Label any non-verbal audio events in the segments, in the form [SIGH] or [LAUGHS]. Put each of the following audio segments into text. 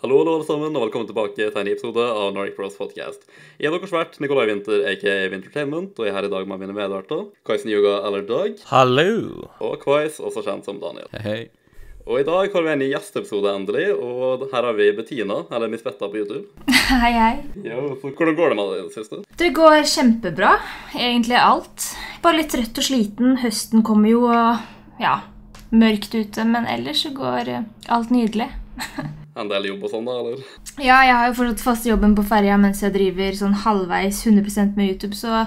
Hallo, hallo alle sammen, og velkommen tilbake til en ny episode av Nordic Bros Podcast. Jeg er deres vert Nikolai Winther, aka Wintertainment, og jeg er her i dag med mine medarter. Kaisen Yuga eller Dag, Hallo! og Kvais, også kjent som Daniel. Hei, hei. Og i dag har vi en ny gjesteepisode endelig, og her har vi Bettina, eller Miss Betta på YouTube. [LAUGHS] Hei, hei. Jo, så hvordan går det med deg i det siste? Det går kjempebra. Egentlig alt. Bare litt trøtt og sliten. Høsten kommer jo, og ja Mørkt ute, men ellers så går eh, alt nydelig. [LAUGHS] En del jobb og sånn, da, eller? Ja, jeg har jo fortsatt fast jobben på ferja mens jeg driver sånn halvveis 100% med YouTube, så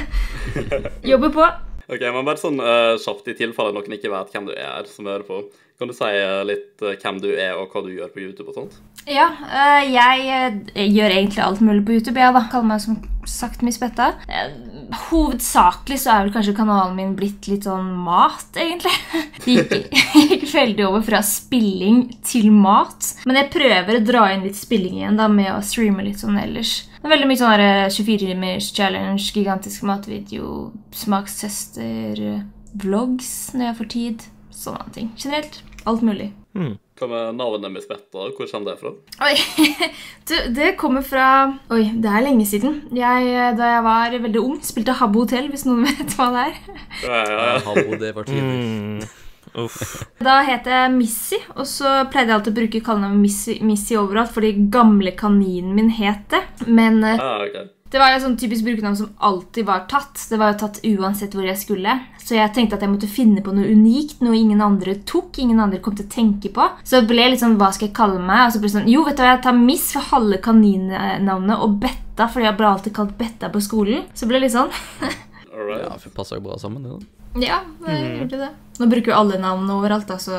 [LAUGHS] Jobber på. Ok, men bare sånn uh, kjapt i tilfelle noen ikke vet hvem du er som hører på. Kan du si eh, litt eh, hvem du er, og hva du gjør på YouTube og sånt? Ja, uh, jeg jeg, gjør egentlig alt mulig på YouTube. Jeg da. kaller meg som sagt Miss Betta. Eh, Hovedsakelig så er vel kanskje kanalen min blitt litt sånn mat, egentlig. [LAUGHS] Gikk, gikk veldig over fra spilling til mat. Men jeg prøver å dra inn litt spilling igjen da, med å streame litt sånn ellers. Det er veldig mye sånn eh, 24 timers challenge, gigantisk matvideo, smakstester, eh, vlogs når jeg får tid. Sånne ting. Generelt alt mulig. Hva med navnet mitt Betta? Hvor kommer det fra? Oi, [LAUGHS] du, Det kommer fra Oi, det er lenge siden. Jeg, da jeg var veldig ung, spilte Habbo Hotel, hvis noen [LAUGHS] vet hva det er. Ja, ja, ja. Habbo, det var tidlig. Mm. Uff. [LAUGHS] Da het jeg Missy, og så pleide jeg alltid å bruke kallenavnet Missy, Missy overalt, fordi gamle kaninen min het det. Men eh, Ah, ok. Det var jo sånn typisk brukernavn som alltid var tatt. Det var jo tatt uansett hvor jeg skulle. Så jeg tenkte at jeg måtte finne på noe unikt, noe ingen andre tok. ingen andre kom til å tenke på. Så det ble litt sånn, hva skal jeg kalle meg? Og så ble det sånn, jo, vet du hva, jeg tar Miss for halve kaninnavnet og Betta, fordi jeg ble alltid kalt Betta på skolen. Så det ble litt sånn. [LAUGHS] All right. Ja, for passer jo bra sammen, det da. Ja, det gjorde det. Nå bruker jo alle navn overalt, da, så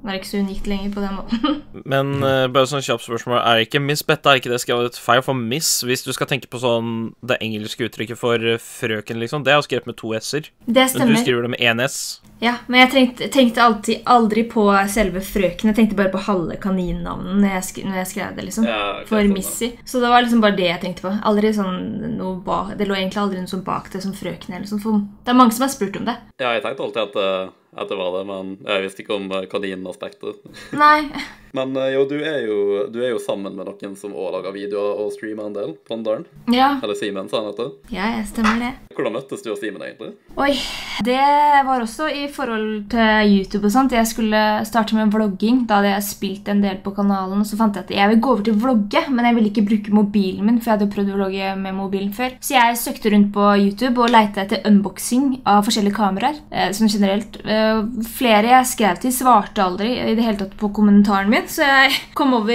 det er ikke så unikt lenger på den måten. [LAUGHS] Men uh, bare sånn kjapt spørsmål. Er ikke Miss Betta er ikke det skrevet feil for Miss? Hvis du skal tenke på sånn det engelske uttrykket for eh, frøken, liksom. Det er jo skrevet med to s-er. Det Men du skriver det med én s. Ja, Men jeg tenkte, tenkte alltid aldri på selve frøken. Jeg tenkte bare på halve kaninnavnet når jeg, når jeg skrev det. liksom. Ja, okay, For sånn, Missy. Så det var liksom bare det jeg tenkte på. Aldri sånn noe ba Det lå egentlig aldri noe sånn bak det som frøken. eller sånn. For det er mange som har spurt om det. Ja, jeg tenkte alltid at, eh, at det var det, men jeg visste ikke om eh, kaninaspektet. Nei. Men eh, jo, du er jo, du er jo sammen med noen som òg lager videoer og streamer en del. Pondaren. Ja, Eller Simen, sa han heter. ja jeg stemmer det. Hvordan møttes du og Simen, egentlig? Oi, Det var også i forhold til YouTube og sånt. Jeg skulle starte med vlogging. Da hadde jeg spilt en del på kanalen. Og så fant jeg at jeg vil gå over til vlogge, men jeg ville ikke bruke mobilen min. For jeg hadde prøvd å vlogge med mobilen før. Så jeg søkte rundt på YouTube og leita etter unboxing av forskjellige kameraer. Eh, sånn generelt. Eh, flere jeg skrev til, svarte aldri i det hele tatt på kommentaren min. Så jeg kom over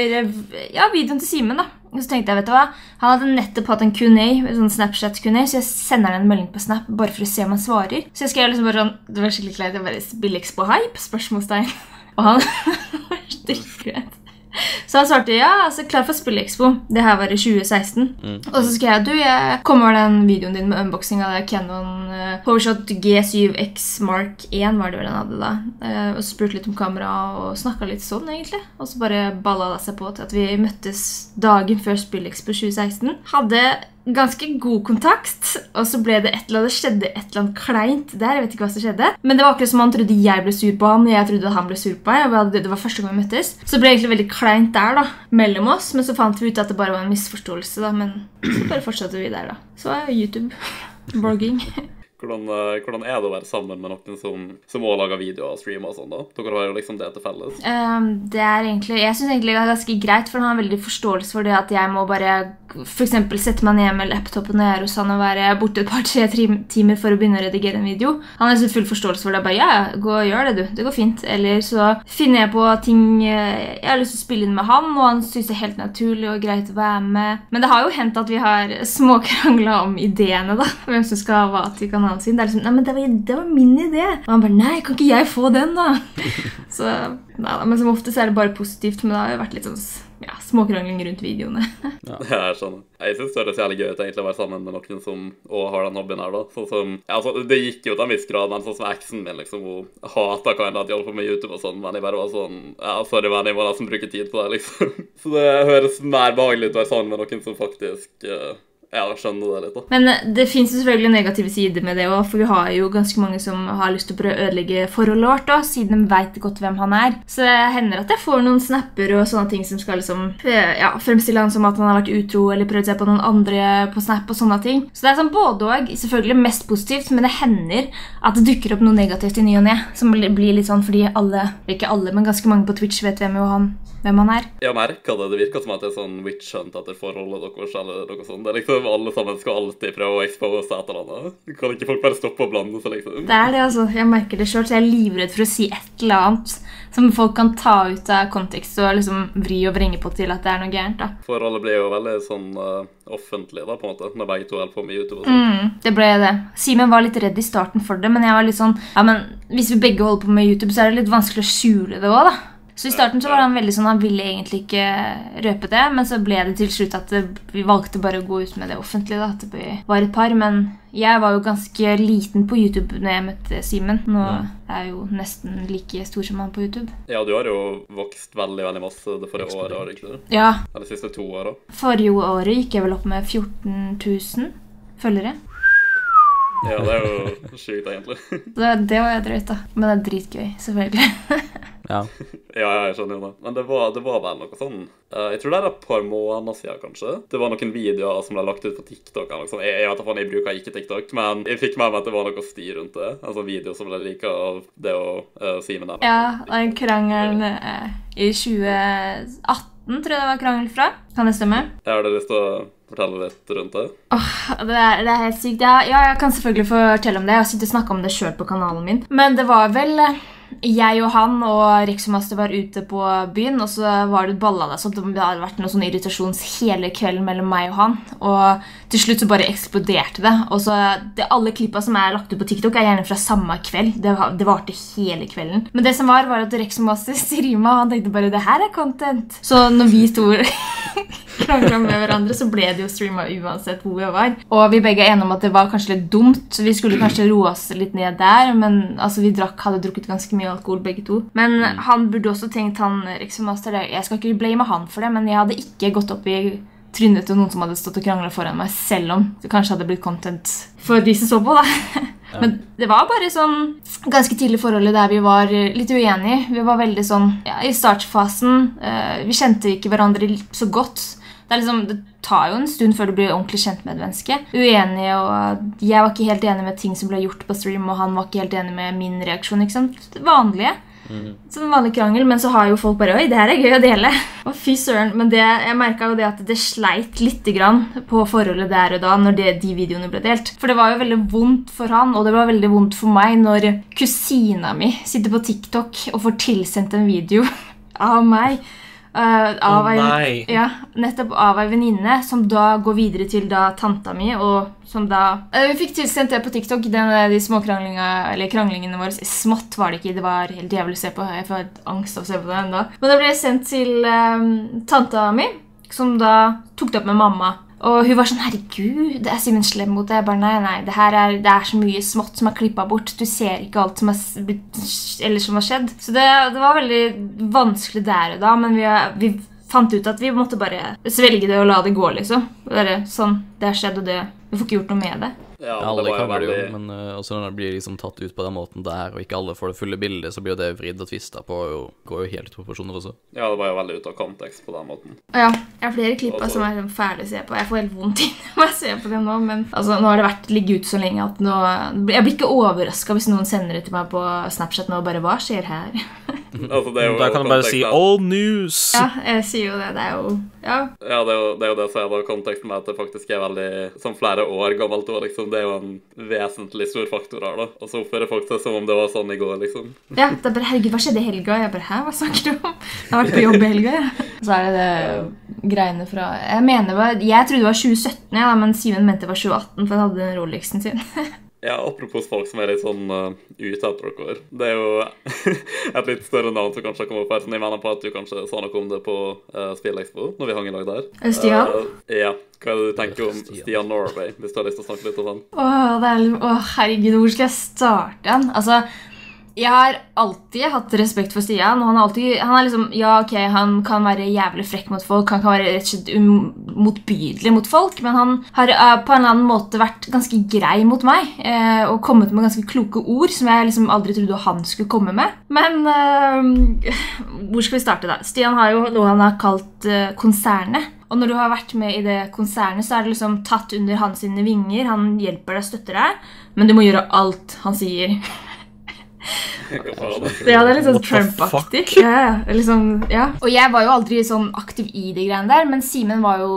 ja, videoen til Simen, da. Og så tenkte jeg, vet du hva, Han hadde nettopp hatt en Q&A, sånn Snapchat Q&A, så jeg sender han en melding på Snap bare for å se om han svarer. Så jeg skrev liksom bare sånn Det var skikkelig kleint. Jeg bare Billigs på hype? spørsmålstegn. [LAUGHS] Og han [LAUGHS] var dritredd. [LAUGHS] Så han svarte ja, altså klar for Spillekspo. Det her var i 2016. Og så skrev jeg du, jeg kom over den videoen din med unboxing av Canon uh, Powershot G7X Mark 1 var det vel den hadde da. Uh, og spurte litt om kamera og snakka litt sånn, egentlig. Og så bare balla det seg på til at vi møttes dagen før Spillekspo 2016. Hadde ganske god kontakt, og så ble det et eller annet, det skjedde et eller annet kleint der. jeg vet ikke hva som skjedde. Men det var akkurat som han trodde jeg ble sur på han, og jeg trodde han ble sur på meg. Det var første gang vi møttes. Så det ble egentlig veldig kleint der da, mellom oss, men så fant vi ut at det bare var en misforståelse. da, Men så bare fortsatte vi der, da. Så var YouTube. [LAUGHS] Blogging. Hvordan, eh, hvordan er det å være sammen med noen som, som også lager videoer og streamer og sånn, da? Dere har jo liksom det til felles. Um, det er egentlig, Jeg syns egentlig det er ganske greit, for han har veldig forståelse for det at jeg må bare eksempel sette meg ned med laptopen når jeg er hos han og være borte et par-tre timer for å begynne å redigere en video. Han har liksom full forståelse for det. bare, ja, gå og gjør det, du. Det går fint. Eller så finner jeg på ting eh, jeg har lyst til å spille inn med han, og han syns det er helt naturlig og greit å være med. Men det har jo hendt at vi har småkrangla om ideene, da. Hvem som skal ha hva til kanalen sin. Det er liksom, nei, men det var, det var min idé. Og han bare Nei, kan ikke jeg få den, da? [LAUGHS] Så, nei, Men som oftest er det bare positivt. Men det har jo vært litt sånn ja, småkrangling rundt videoene. [LAUGHS] Ja, jeg skjønner. Jeg syns det høres jævlig gøy ut egentlig å være sammen med noen som også har den hobbyen her, da. Sånn som, ja, altså, det gikk jo til en viss grad, men sånn som eksen min, liksom, hun hata kind at jeg holdt på med YouTube og sånn, men jeg bare var sånn Ja, sorry, men jeg må nesten bruke tid på det, liksom. [LAUGHS] Så det høres mer behagelig ut å være sammen med noen som faktisk eh, Ja, skjønner det litt, da. Men eh, det fins selvfølgelig negative sider med det òg, for vi har jo ganske mange som har lyst til å prøve å ødelegge forholdet vårt, da, siden de veit godt hvem han er. Så det hender at jeg får noen snapper og sånne ting som skal liksom eh, ja, fremstille han som at han har vært utro eller prøvd seg på noen andre på Snap og sånne ting. Så det er sånn både og. Selvfølgelig mest positivt, men det hender at det dukker opp noe negativt i ny og ne. Som blir litt sånn fordi alle, ikke alle, men ganske mange på Twitch vet hvem, jo han, hvem han er. Jeg merker det. Det virker som at det er sånn witch hunt etter forholdet deres. eller noe sånt. Det er liksom Alle sammen skal alltid prøve å expose et eller annet. Kan ikke folk bare stoppe å blande seg, liksom? Det er det, altså. Jeg merker det sjøl, så jeg er livredd for å si et eller annet som folk kan ta ut av kontekst og liksom vri og vrenge på til at det er noe gærent. da. Forholdet blir jo veldig sånn uh, offentlig, da, på en måte, når begge to holder på med YouTube. og sånn. Mm, det ble det. Simen var litt redd i starten for det, men jeg var litt sånn Ja, men hvis vi begge holder på med YouTube, så er det litt vanskelig å skjule det òg, da. Så i starten så var han veldig sånn, han ville egentlig ikke røpe det, men så ble det til slutt at vi valgte bare å gå ut med det offentlige. da, At vi var et par. Men jeg var jo ganske liten på YouTube når jeg møtte Simen. Nå er jeg jo nesten like stor som han på YouTube. Ja, du har jo vokst veldig veldig masse det forrige året, har du ikke det? Ja, Eller de siste to åra. Forrige året gikk jeg vel opp med 14 000 følgere. Ja, det er jo sjukt, egentlig. [LAUGHS] Det, det var jeg drøyt, da. Men det er dritgøy, selvfølgelig. [LAUGHS] Ja. Ja, [LAUGHS] ja, jeg skjønner jo det. Men det var, det var vel noe sånn uh, Jeg tror det er et par måneder siden, kanskje. Det var noen videoer som ble lagt ut på TikTok. eller noe sånt. Jeg, jeg vet ikke, jeg bruker ikke TikTok, men jeg fikk med meg at det var noe sti rundt det. Altså video som ble lika av det å uh, Simen der. Ja, den krangelen uh, i 2018 tror jeg det var krangel fra. Kan det stemme? Jeg har lyst til å fortelle litt rundt det? Det er, det er helt sykt. Ja, ja, jeg kan selvfølgelig fortelle om det. Jeg har sittet og snakka om det sjøl på kanalen min. Men det var vel eh, jeg og han og Rexomaster var ute på byen, og så var det balla der, så det hadde vært noe sånn irritasjons hele kvelden mellom meg og han. Og til slutt så bare eksploderte det. Og så det, Alle klippa som er lagt ut på TikTok, er gjerne fra samme kveld. Det, det varte hele kvelden. Men det som var, var at Rexomaster strima, [LAUGHS] og han tenkte bare det her er content. Så når vi to [LAUGHS] krangla med hverandre, så ble det jo streama uansett hvor vi var. Og vi begge er enige om at det var kanskje litt dumt. Vi skulle kanskje roe oss litt ned der, men altså, vi drakk, hadde drukket ganske mye alkohol begge to. Men han burde også tenkt, han Rexon Master, jeg skal ikke blame han for det, men jeg hadde ikke gått opp i trynet til noen som hadde stått og krangla foran meg, selv om det kanskje hadde blitt content for de som så på. da. Men det var bare sånn ganske tidlig forholdet der vi var litt uenige. Vi var veldig sånn ja, i startfasen. Uh, vi kjente ikke hverandre så godt. Det, liksom, det tar jo en stund før du blir ordentlig kjent med et menneske. Uenige, og Jeg var ikke helt enig med ting som ble gjort på stream, og han var ikke helt enig med min reaksjon. ikke sant? Vanlige. vanlige. Sånn vanlig krangel, Men så har jo folk bare Oi, det her er gøy å dele. [LAUGHS] Og fy søren. Men det, jeg merka jo det at det sleit lite grann på forholdet der og da når det, de videoene ble delt. For det var jo veldig vondt for han, og det var veldig vondt for meg når kusina mi sitter på TikTok og får tilsendt en video [LAUGHS] av meg. Eh, av oh, ei- ja, nettopp av ei venninne som da går videre til da tanta mi. og som da... Uh, Vi fikk tilsendt det på TikTok, den, eh, de småkranglingene eller kranglingene våre. Smått var det ikke, det var helt jævlig å se på. Jeg får angst av å se på det enda. Men det ble sendt til um, tanta mi, som da tok det opp med mamma. Og hun var sånn 'Herregud, det er Simen slem mot deg.' Jeg bare, nei, nei, det her er, det er så mye smått som er klippa bort. Du ser ikke alt som, er, eller som har skjedd. Så det, det var veldig vanskelig der og da, men vi, vi fant ut at vi måtte bare svelge det og la det gå, liksom. Bare sånn, Det har skjedd, og det, vi får ikke gjort noe med det. Ja, det Alle var jo krangler jo, men uh, også når det blir liksom tatt ut på den måten der, og ikke alle får det fulle bildet, så blir jo det vridd og tvista på, og går jo helt ut proporsjoner også. Ja, det var jo veldig ute av kontekst på den måten. Ja, jeg har flere klipper som er fæle å se på. Jeg får helt vondt inni meg å se på det nå, men altså, nå har det vært ligget ute så lenge at nå Jeg blir ikke overraska hvis noen sender det til meg på Snapchat nå og bare Hva skjer her? [LAUGHS] [LAUGHS] Altså, det er jo Da kan du bare si 'all 'old news'. Ja, jeg sier jo det. Det er jo Ja. Ja, det er, jo, det er jo det som er da konteksten med at det faktisk er veldig Som flere år gammelt år, liksom. Det er jo en vesentlig stor faktor her, da. Og så oppfører folk seg som om det var sånn i går, liksom. ja det er bare, Herregud, hva skjedde i helga? Jeg bare Hæ, hva snakker du om? Jeg har vært på jobb i helga, jeg. [LAUGHS] Så er det det greiene fra Jeg mener Jeg trodde det var 2017, ja, men Simen mente det var 2018, for han hadde den Rolexen sin. [LAUGHS] Ja, apropos folk som er litt sånn uh, ute etter dere. Det er jo [LAUGHS] et litt større navn som kanskje har kommet opp her. Sånn, jeg mener på at du kanskje sa noe om det på uh, Spillekspo, når vi hang i lag der. Stian? Uh, ja. Hva er det du tenker om Stian Norway, hvis du har lyst til å snakke litt om han? Åh, det er, åh, herregud, hvor skal jeg starte den? Altså, Jeg har alltid hatt respekt for Stian. og Han alltid, han er liksom, ja, ok, han kan være jævlig frekk mot folk, han kan være rett og slett um- motbydelig mot folk, men han har uh, på en eller annen måte vært ganske grei mot meg uh, og kommet med ganske kloke ord som jeg liksom aldri trodde han skulle komme med. Men uh, hvor skal vi starte, da? Stian har jo noe han har kalt konsernet. Og når du har vært med i det konsernet, så er det liksom tatt under hans vinger. Han hjelper deg, støtter deg, men du må gjøre alt han sier. Ja, det er litt sånn Trump-aktig. Ja, ja, liksom, ja. Og jeg var jo aldri sånn aktiv i de greiene der, men Simen var jo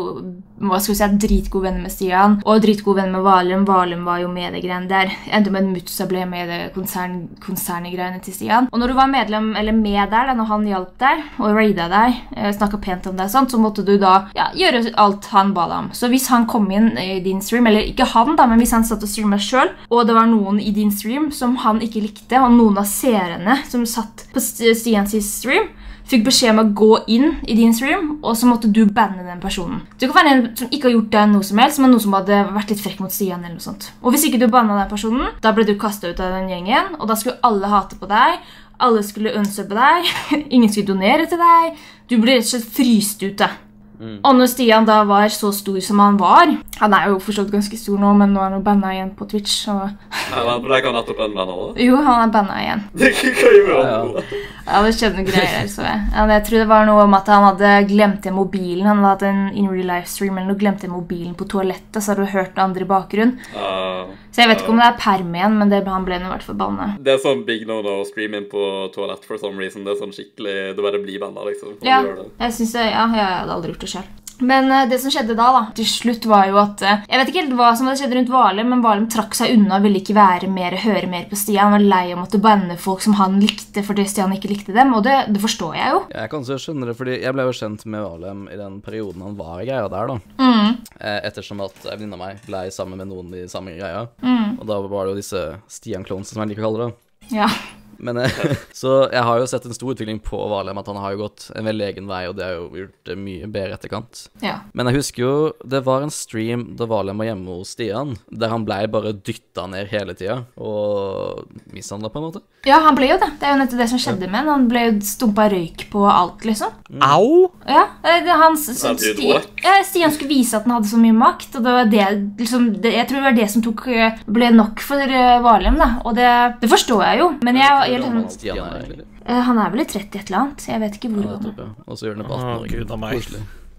hva skal vi si, dritgod venn med Stian og dritgod venn med Valum. Valum var jo med der. Endte med at Mutsa ble med i konsern, konserngreiene til Stian. Og når du var medlem, eller med der, da, når han hjalp deg og raida deg, eh, snakka pent om deg, og sånt, så måtte du da ja, gjøre alt han ba deg om. Så hvis han kom inn i din stream, eller ikke han, da, men hvis han satt og streama sjøl, og det var noen i din stream som han ikke likte, og noen av seerne som satt på Stians stream, fikk beskjed om å gå inn i din stream, og så måtte du banne den personen. Du kan være en som ikke har gjort deg noe som helst, men noe som hadde vært litt frekk mot Stian. eller noe sånt. Og hvis ikke du banna den personen, da ble du kasta ut av den gjengen, og da skulle alle hate på deg. Alle skulle unsubbe deg, [LAUGHS] ingen skulle donere til deg. Du ble rett og slett fryst ut. da. Og når Stian da var så stor som han var Han er jo forstått ganske stor nå, men nå er han banna igjen på Twitch. Så... Nei, men Ble ikke han nettopp av det? Jo, han er banna igjen. Hva gjorde han? Nå? Ja, det skjedde noen greier så jeg. Ja, jeg tror det var noe om at han hadde glemt igjen mobilen. Han hadde hatt en in real life stream eller noe, glemte igjen mobilen på toalettet, så hadde du hørt andre i bakgrunn. Uh, Så jeg vet ikke om det er perm igjen, men det, han ble i hvert fall banna. Det er sånn big no-no å streame inn på toalett for some reason. Det er sånn skikkelig Du bare blir banna, liksom. Ja, jeg synes det, ja, jeg hadde aldri gjort det selv. Men eh, det som skjedde da, da, til slutt var jo at eh, Jeg vet ikke helt hva som hadde skjedd rundt Valheim, men Valheim trakk seg unna og ville ikke være mer, høre mer på Stian. Han var lei av å måtte banne folk som han likte fordi Stian ikke likte dem, og det, det forstår jeg jo. Jeg kan også skjønne det, fordi jeg ble jo kjent med Valheim i den perioden han var i greia der, da. Mm. Eh, Ettersom at en venninne av meg ble sammen med noen i samme greia. Mm. Og da var det jo disse Stian-clones, som jeg liker å kalle det. Ja. Men eh, [LAUGHS] Så jeg har jo sett en stor utvikling på Valheim, at han har jo gått en veldig egen vei, og det har jo gjort det mye bedre etterkant. ja. Men jeg husker jo det var en stream da Valheim var hjemme hos Stian, der han blei bare dytta ned hele tida og mishandla, på en måte. Ja, han ble jo det. Det er jo nettopp det som skjedde med han. Han ble jo stumpa røyk på alt, liksom. Au! Ja, eh, han, s- Ja, det Sti, ja, Stian skulle vise at han hadde så mye makt, og det var det, liksom, det Jeg tror det var det som tok, eh, ble nok for Valheim, da. Og det, det forstår jeg jo, men jeg, jeg, Gammel liksom, Stian er egentlig. eh, Han er vel i 30 et eller annet. Jeg vet ikke hvor Ja, gammel. ja. Og så gjør han det på 18 år. Gud a meg.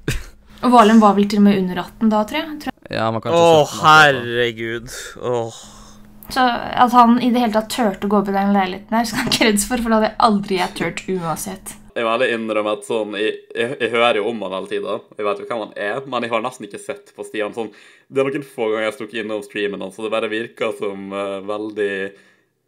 [LAUGHS] Og Valen var vel til og med under 18 da, tror jeg. tror jeg. Ja, man kan Å, den herregud. Åh. Så at han i det hele tatt turte å gå opp i den leiligheten der, [LAUGHS] skal han ikke reddes for, for det hadde jeg aldri jeg turt uansett. Jeg må ærlig innrømme at sånn, jeg, jeg, jeg hører jo om han hele tida. Jeg vet jo hvem han er, men jeg har nesten ikke sett på Stian. sånn, Det er noen få ganger jeg har stukket innom streamen hans, så det bare virker som uh, veldig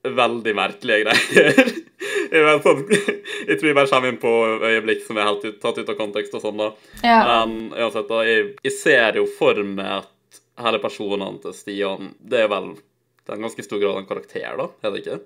Veldig merkelige greier. [LAUGHS] jeg, vet, sånn, jeg tror jeg bare kommer inn på øyeblikk som er helt ut, tatt ut av kontekst og sånn, da. Ja. Men uansett, da, jeg, jeg ser jo for meg at hele personene til Stian Det er vel det er en ganske stor grad en karakter, da? Er det ikke?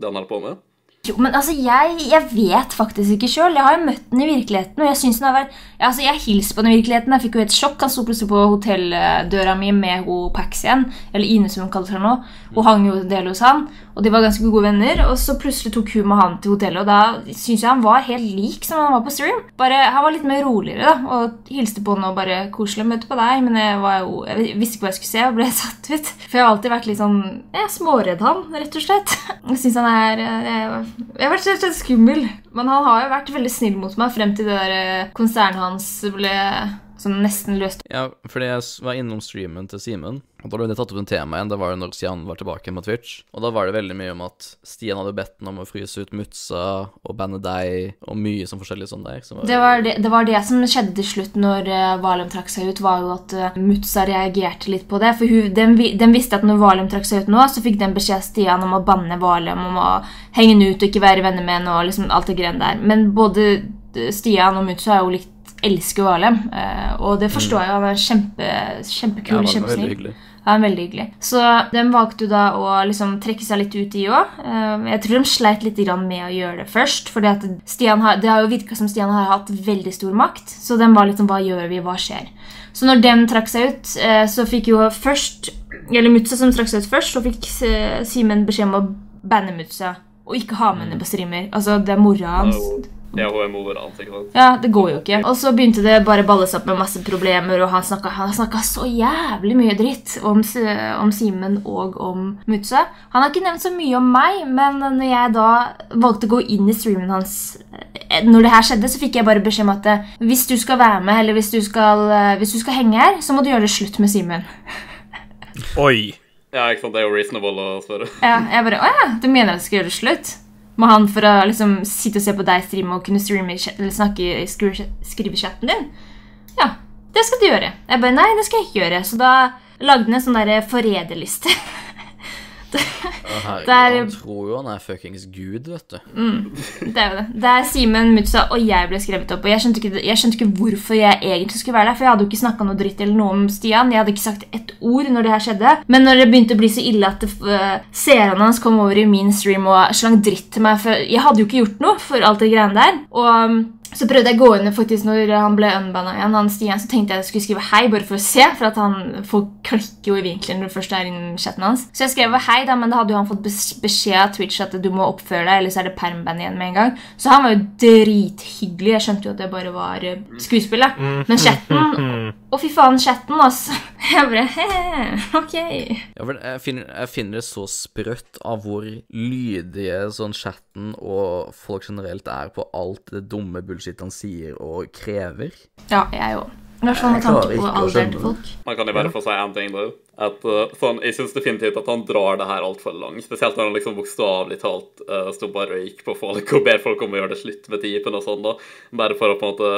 Det han holder på med? Jo, men altså, jeg, jeg vet faktisk ikke sjøl. Jeg har jo møtt den i virkeligheten. Og jeg synes den har vært ja, altså, Jeg hilste på den i virkeligheten. Jeg fikk jo et sjokk. Han sto plutselig på hotelldøra mi med ho Pax igjen. Eller Ine, som hun kaller seg nå. Hun hang jo en del hos han, og de var ganske gode venner. Og så plutselig tok hun med han til hotellet, og da syns jeg han var helt lik som han var på stream. Bare, Han var litt mer roligere, da. Og hilste på henne og bare koselig møte på deg. Men jeg, var jo, jeg visste ikke hva jeg skulle se, og ble [LAUGHS] satt ut. For jeg har alltid vært litt sånn Jeg småredd han, rett og slett. Jeg syns han er jeg, jeg har vært rett skummel. Men han har jo vært veldig snill mot meg frem til det der eh, konsernet hans ble sånn nesten løste Ja, fordi jeg var innom streamen til Simen, og da ble det tatt opp en tema igjen. Det var jo når Stian var tilbake på Twitch. Og da var det veldig mye om at Stian hadde bedt ham om å fryse ut Mutsa og banne deg, og mye sånn forskjellig sånn der. Som var, Det var det, det var det som skjedde til slutt når uh, Valium trakk seg ut, var jo at uh, Mutsa reagerte litt på det. For hun, den, den visste at når Valium trakk seg ut nå, så fikk den beskjed av Stian om å banne Valium, om å henge den ut og ikke være venner med henne og liksom alt det greiene der. Men både eh, Stian og Mutsa er jo likt elsker jo Alem. og det forstår jeg. Han er kjempe, kjempekul, ja, kjempesnill. Ja, veldig hyggelig. Så de valgte jo da å liksom trekke seg litt ut, de òg. Jeg tror de sleit litt med å gjøre det først. For Det har jo virka som Stian har hatt veldig stor makt. Så de var litt sånn Hva gjør vi? Hva skjer? Så når de trakk seg ut, eh, så fikk jo først Eller Mutsa som trakk seg ut først, så fikk eh, Simen beskjed om å banne Mutsa og ikke ha med henne på streamer. Altså, det er mora hans. Ja, hun er mora hans, ikke sant? Ja, det går jo ikke. Og så begynte det bare å balle seg opp med masse problemer, og han snakka, han snakka så jævlig mye dritt om, om Simen og om Mutsa. Han har ikke nevnt så mye om meg, men når jeg da valgte å gå inn i streamen hans eh, Når det her skjedde, så fikk jeg bare beskjed om at eh, hvis du skal være med, eller hvis du skal, eh, hvis du skal henge her, så må du gjøre det slutt med Simen. Oi. Ja, ikke sant? Det er jo reasonable å spørre. Ja, jeg bare, å ja, du mener at jeg skal gjøre det slutt? Må han for å liksom sitte og se på deg streame og kunne streame, eller snakke i skrive, chatten din? Ja, det skal du gjøre. Jeg bare, nei, det skal jeg ikke gjøre. Så da lagde han en sånn der forræderliste. [LAUGHS] Herregud, Der- han tror jo han er fuckings gud, vet du. Det er jo det. Det er Simen, Mutsa og jeg ble skrevet opp. Og jeg skjønte, ikke, jeg skjønte ikke hvorfor jeg egentlig skulle være der. For jeg hadde jo ikke snakka noe dritt eller noe om Stian. Jeg hadde ikke sagt ett ord når det her skjedde. Men når det begynte å bli så ille at uh, seerne hans kom over i min stream og slang dritt til meg For jeg hadde jo ikke gjort noe for alt det greiene der. Og um, så prøvde jeg å gå inn faktisk når han ble unbanna igjen, han Stian, så tenkte jeg at jeg skulle skrive hei bare for å se. For at han folk klikker jo i vinkelen når du først er inne i chatten hans. Så jeg skrev hei, da, men da hadde jo han fått beskjed av Twitch at du må oppføre deg, eller så er det permband igjen med en gang. Så han var jo drithyggelig. Jeg skjønte jo at det bare var eh, skuespill. da. Men chatten [LAUGHS] Å, fy faen, chatten, altså. [LAUGHS] Jeg bare he, Ok. Ja, jeg, finner, jeg finner det så sprøtt av hvor lydige sånn chatten og folk generelt er på alt det dumme bullshit han sier og krever. Ja, jeg òg. I hvert fall med tanke på alderen til folk. Man kan i hvert fall si en ting der. At, uh, sånn, jeg syns definitivt at han drar det her altfor langt. Spesielt når han liksom bokstavelig talt uh, sto bare og gikk på folk og ber folk om å gjøre det slutt med typen og sånn. da. Bare for å på en måte,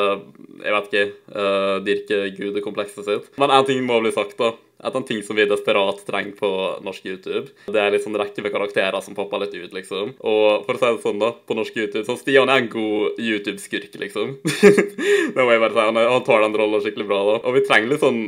jeg vet ikke, uh, dyrke gudekomplekset sitt. Men en ting må bli sagt, da. At en ting som vi desperat trenger på norsk YouTube, det er liksom rekke med karakterer som popper litt ut, liksom. Og for å si det sånn, da, på norsk YouTube Så Stian er en god YouTube-skurk, liksom. [LAUGHS] det må jeg bare si. Han, han tar den rollen skikkelig bra, da. Og vi trenger litt sånn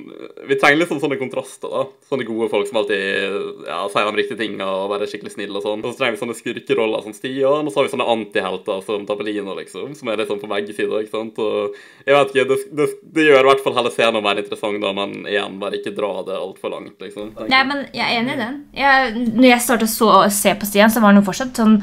Vi trenger litt sånn sånne kontraster, da. Sånne gode folk som alltid ja, sier de riktige tinga og er skikkelig snille og sånn. Og så trenger vi sånne skurkeroller som Stian, og så har vi sånne antihelter som Tapelino, liksom. Som er litt sånn på begge sider, ikke sant. Og jeg vet ikke, det, det, det gjør i hvert fall hele scenen mer interessant, da, men igjen, bare ikke dra det altfor langt, liksom. Nei, men jeg er enig i den. Jeg, når jeg startet så å se på Stian, så var han jo fortsatt sånn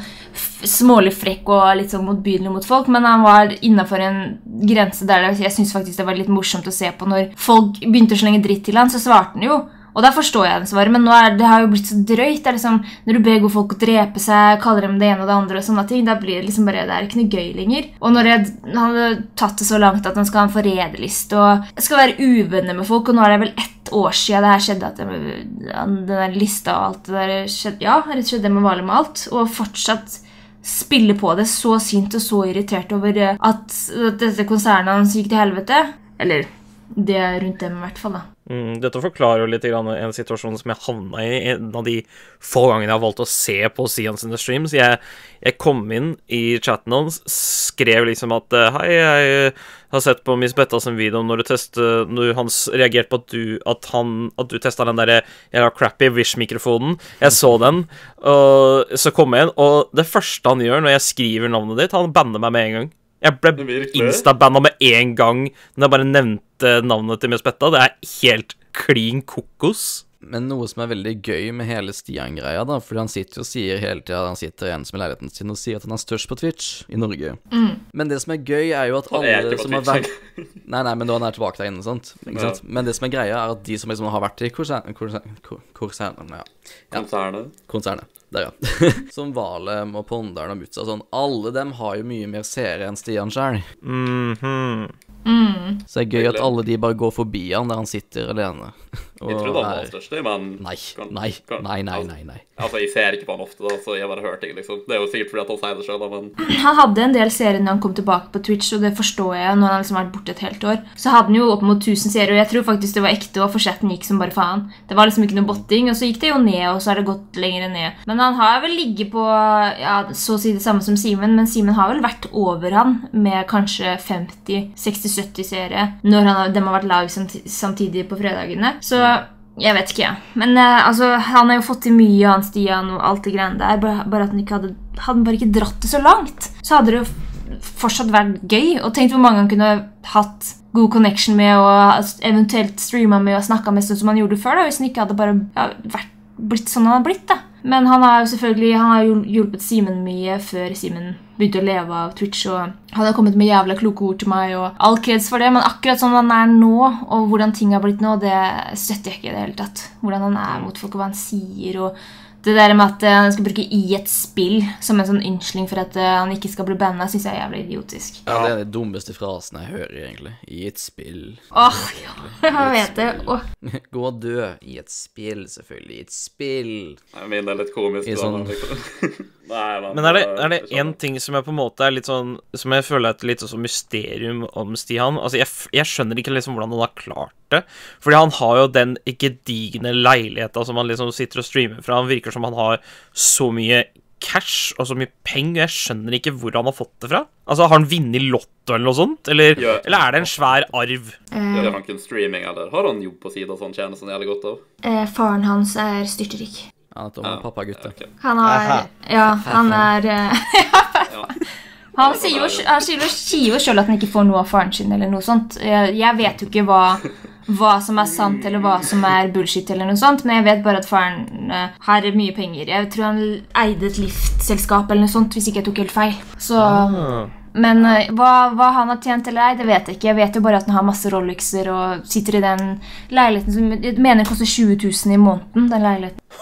smålig frekk og litt sånn motbydelig mot folk, men han var innafor en grense der jeg syns faktisk det var litt morsomt å se på. Når folk begynte å slenge dritt til han, så svarte han jo. Og da forstår jeg den svaret, men nå er, det har jo blitt så drøyt. Liksom, Når du ber gode folk å drepe seg, kaller dem det ene og det andre, og sånne ting, da blir det liksom bare, det er ikke noe gøy lenger. Og når jeg, hadde tatt det så langt at han skal ha en forræderliste og jeg skal være uvenner med folk, og nå er det vel ett år siden det her skjedde, at jeg, den der lista og alt det der skjedde, ja, rett og slett det med Valim og alt, og fortsatt spille på det så sint og så irritert over eh, at, at dette konsernet hans gikk til helvete. Eller det rundt dem, i hvert fall. da. Mm, dette forklarer jo litt en situasjon som jeg havna i en av de få gangene jeg har valgt å se på Stian sine streams. Jeg, jeg kom inn i chatten hans, skrev liksom at eh, Hei, jeg har sett på Miss Betta sin video når du testet Når han reagerte på at du At, at du testa den derre jævla crappy Wish-mikrofonen. Jeg så den, og så kom jeg inn, og det første han gjør når jeg skriver navnet ditt, han banner meg med en gang. Jeg ble instabanna med en gang når jeg bare nevnte navnet til Miss Betta. Det er helt klin kokos. Men noe som er veldig gøy med hele Stian-greia, da, fordi han sitter jo og sier hele tida Han sitter ensom i leiligheten sin og sier at han er størst på Twitch i Norge. Men det som er gøy, er jo at er alle ikke på som har vært Nei, nei, men da han er tilbake der inne, sant? Ikke Ja. sant? Men det som er greia, er at de som liksom har vært i konsernet Konsernet, ja. Ja. Konsernet. Konsernet. Der, ja. [LAUGHS] som Valem og Pondaren og Mutsa og sånn. Alle dem har jo mye mer seere enn Stian sjøl. Mhm. Så det er gøy at alle de bare går forbi han der han sitter alene. [LAUGHS] Jeg trodde han var den størst, men Nei, Kan- nei, kan- nei, nei, altså- nei, nei. Altså, jeg ser ikke på han ofte, da, så jeg har bare hørt ting, liksom. Det er jo sikkert fordi at han sier det sjøl, men [CLEARS THROAT] Han hadde en del seere når han kom tilbake på Twitch, og det forstår jeg når han liksom har vært borte et helt år. Så hadde han jo opp mot 1000 seere, og jeg tror faktisk det var ekte, og forsetten gikk som bare faen. Det var liksom ikke noe botting, og så gikk det jo ned, og så har det gått lenger ned. Men han har vel ligget på ja, så å si det samme som Simen, men Simen har vel vært over han med kanskje 50-60-70 seere når han, har- har vært live samti- samtidig på fredagene. Så jeg vet ikke, jeg. Men uh, altså, han har jo fått til mye, han Stian, og alt det greiene der. Bare, bare at han ikke hadde Hadde han bare ikke dratt det så langt, så hadde det jo fortsatt vært gøy. Og tenkt hvor mange han kunne hatt god connection med, og eventuelt streama med og snakka med, sånn som han gjorde før. da, Hvis han ikke hadde bare ja, vært, blitt sånn han hadde blitt. da. Men han har jo selvfølgelig Han har hjul- hjulpet Simen mye før Simen begynte å leve av Twitch. Og han har kommet med jævla kloke ord til meg, og all kreds for det. Men akkurat sånn han er nå, og hvordan ting har blitt nå, det støtter jeg ikke i det hele tatt. Hvordan han er mot folk, og hva han sier. og det der med at eh, han skal bruke i et spill som en sånn unnskyldning for at eh, han ikke skal bli banna, syns jeg er jævlig idiotisk. Ja, det er den dummeste frasen jeg hører, egentlig. I et spill. Åh, ja, jeg [LAUGHS] vet det. Oh. Gå og dø. I et spill, selvfølgelig. I et spill. Jeg mener det er litt komisk. I sånn- [LAUGHS] men. Nei, men, Men er det, eh, er det en ting som jeg på en måte er litt sånn Som jeg føler er et litt sånn mysterium om Stian? Altså, jeg, jeg skjønner ikke liksom hvordan han har klart det. Fordi han har jo den gedigne leiligheta som han liksom sitter og streamer fra. Han virker som han har så mye cash og så mye penger. Jeg skjønner ikke hvor han har fått det fra. Altså, Har han vunnet Lotto eller noe sånt? Eller, Ja. eller er det en svær arv? Gjør han kun streaming, eller har han jobb på sida som han tjener sånn jævlig godt av? Eh, faren hans er styrtrik. Ja, heter Han er pappagutt. Ok. Han har Ja, han er eh, [LAUGHS] [LAUGHS] Han sier jo, han sier jo, selv at han ikke får noe av faren sin, eller noe sånt. Jeg, jeg vet jo ikke hva, hva som er sant, eller hva som er bullshit, eller noe sånt, men jeg vet bare at faren eh, har mye penger. Jeg tror han eide et liftselskap eller noe sånt, hvis ikke jeg tok helt feil. Så Ah. Men eh, hva, hva han har tjent eller ei, det vet jeg ikke. Jeg vet jo bare at han har masse Rolexer og sitter i den leiligheten som jeg mener koster 20 000 i måneden. den leiligheten.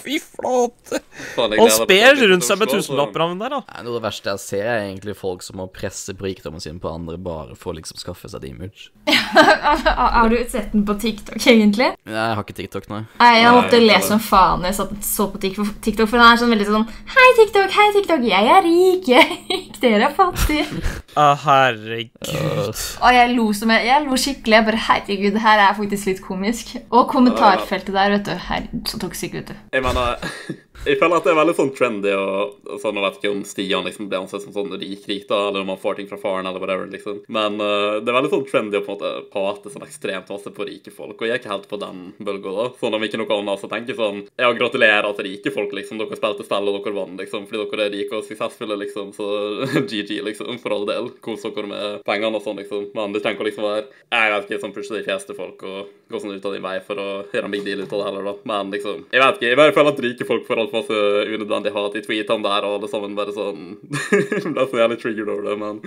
fy flate! Han sper rundt seg med tusenlapper, han der, da. Nei, noe av det verste jeg ser, er egentlig folk som må presse på rikdommen sin på andre bare for å liksom skaffe seg et image. [LAUGHS] Har du sett den på TikTok, egentlig? Nei, Jeg har ikke TikTok, nei. Nei, Jeg måtte le som faen jeg så på TikTok, for den er sånn veldig sånn Hei, TikTok, hei, TikTok, jeg er rik, jeg er rik, dere er fattige. Å, [LAUGHS] herregud. Og jeg lo som jeg, jeg lo skikkelig. Jeg bare, herregud, det her er faktisk litt komisk. Og kommentarfeltet der, vet du. Her, så toxic, vet du. Jeg mener Jeg føler at det er veldig sånn trendy og, sånn, Jeg vet ikke om Stian liksom blir ansett som sånn rik-rik, da, eller om han får ting fra faren, eller whatever, liksom. Men uh, det er veldig sånn trendy å på en måte prate sånn ekstremt masse på rike folk, og jeg er ikke helt på den bølga, da. Sånn om ikke noe annet, så tenker sånn Ja, gratulerer til rike folk, liksom. Dere spilte spill, og dere vant, liksom, fordi dere er rike og suksessfulle, liksom. Så [LAUGHS] GG, liksom, for all del. Kos dere med pengene og sånn, liksom. Men det trenger liksom være Jeg vet ikke, sånn pushe de fleste folk og gå sånn ut av din vei for å gjøre en big deal ut av det heller, da. Men liksom Jeg vet ikke. Jeg bare føler at rike folk får altfor masse unødvendig hat i tweetene der, og alle sammen bare sånn Ble så jævlig triggered over det, men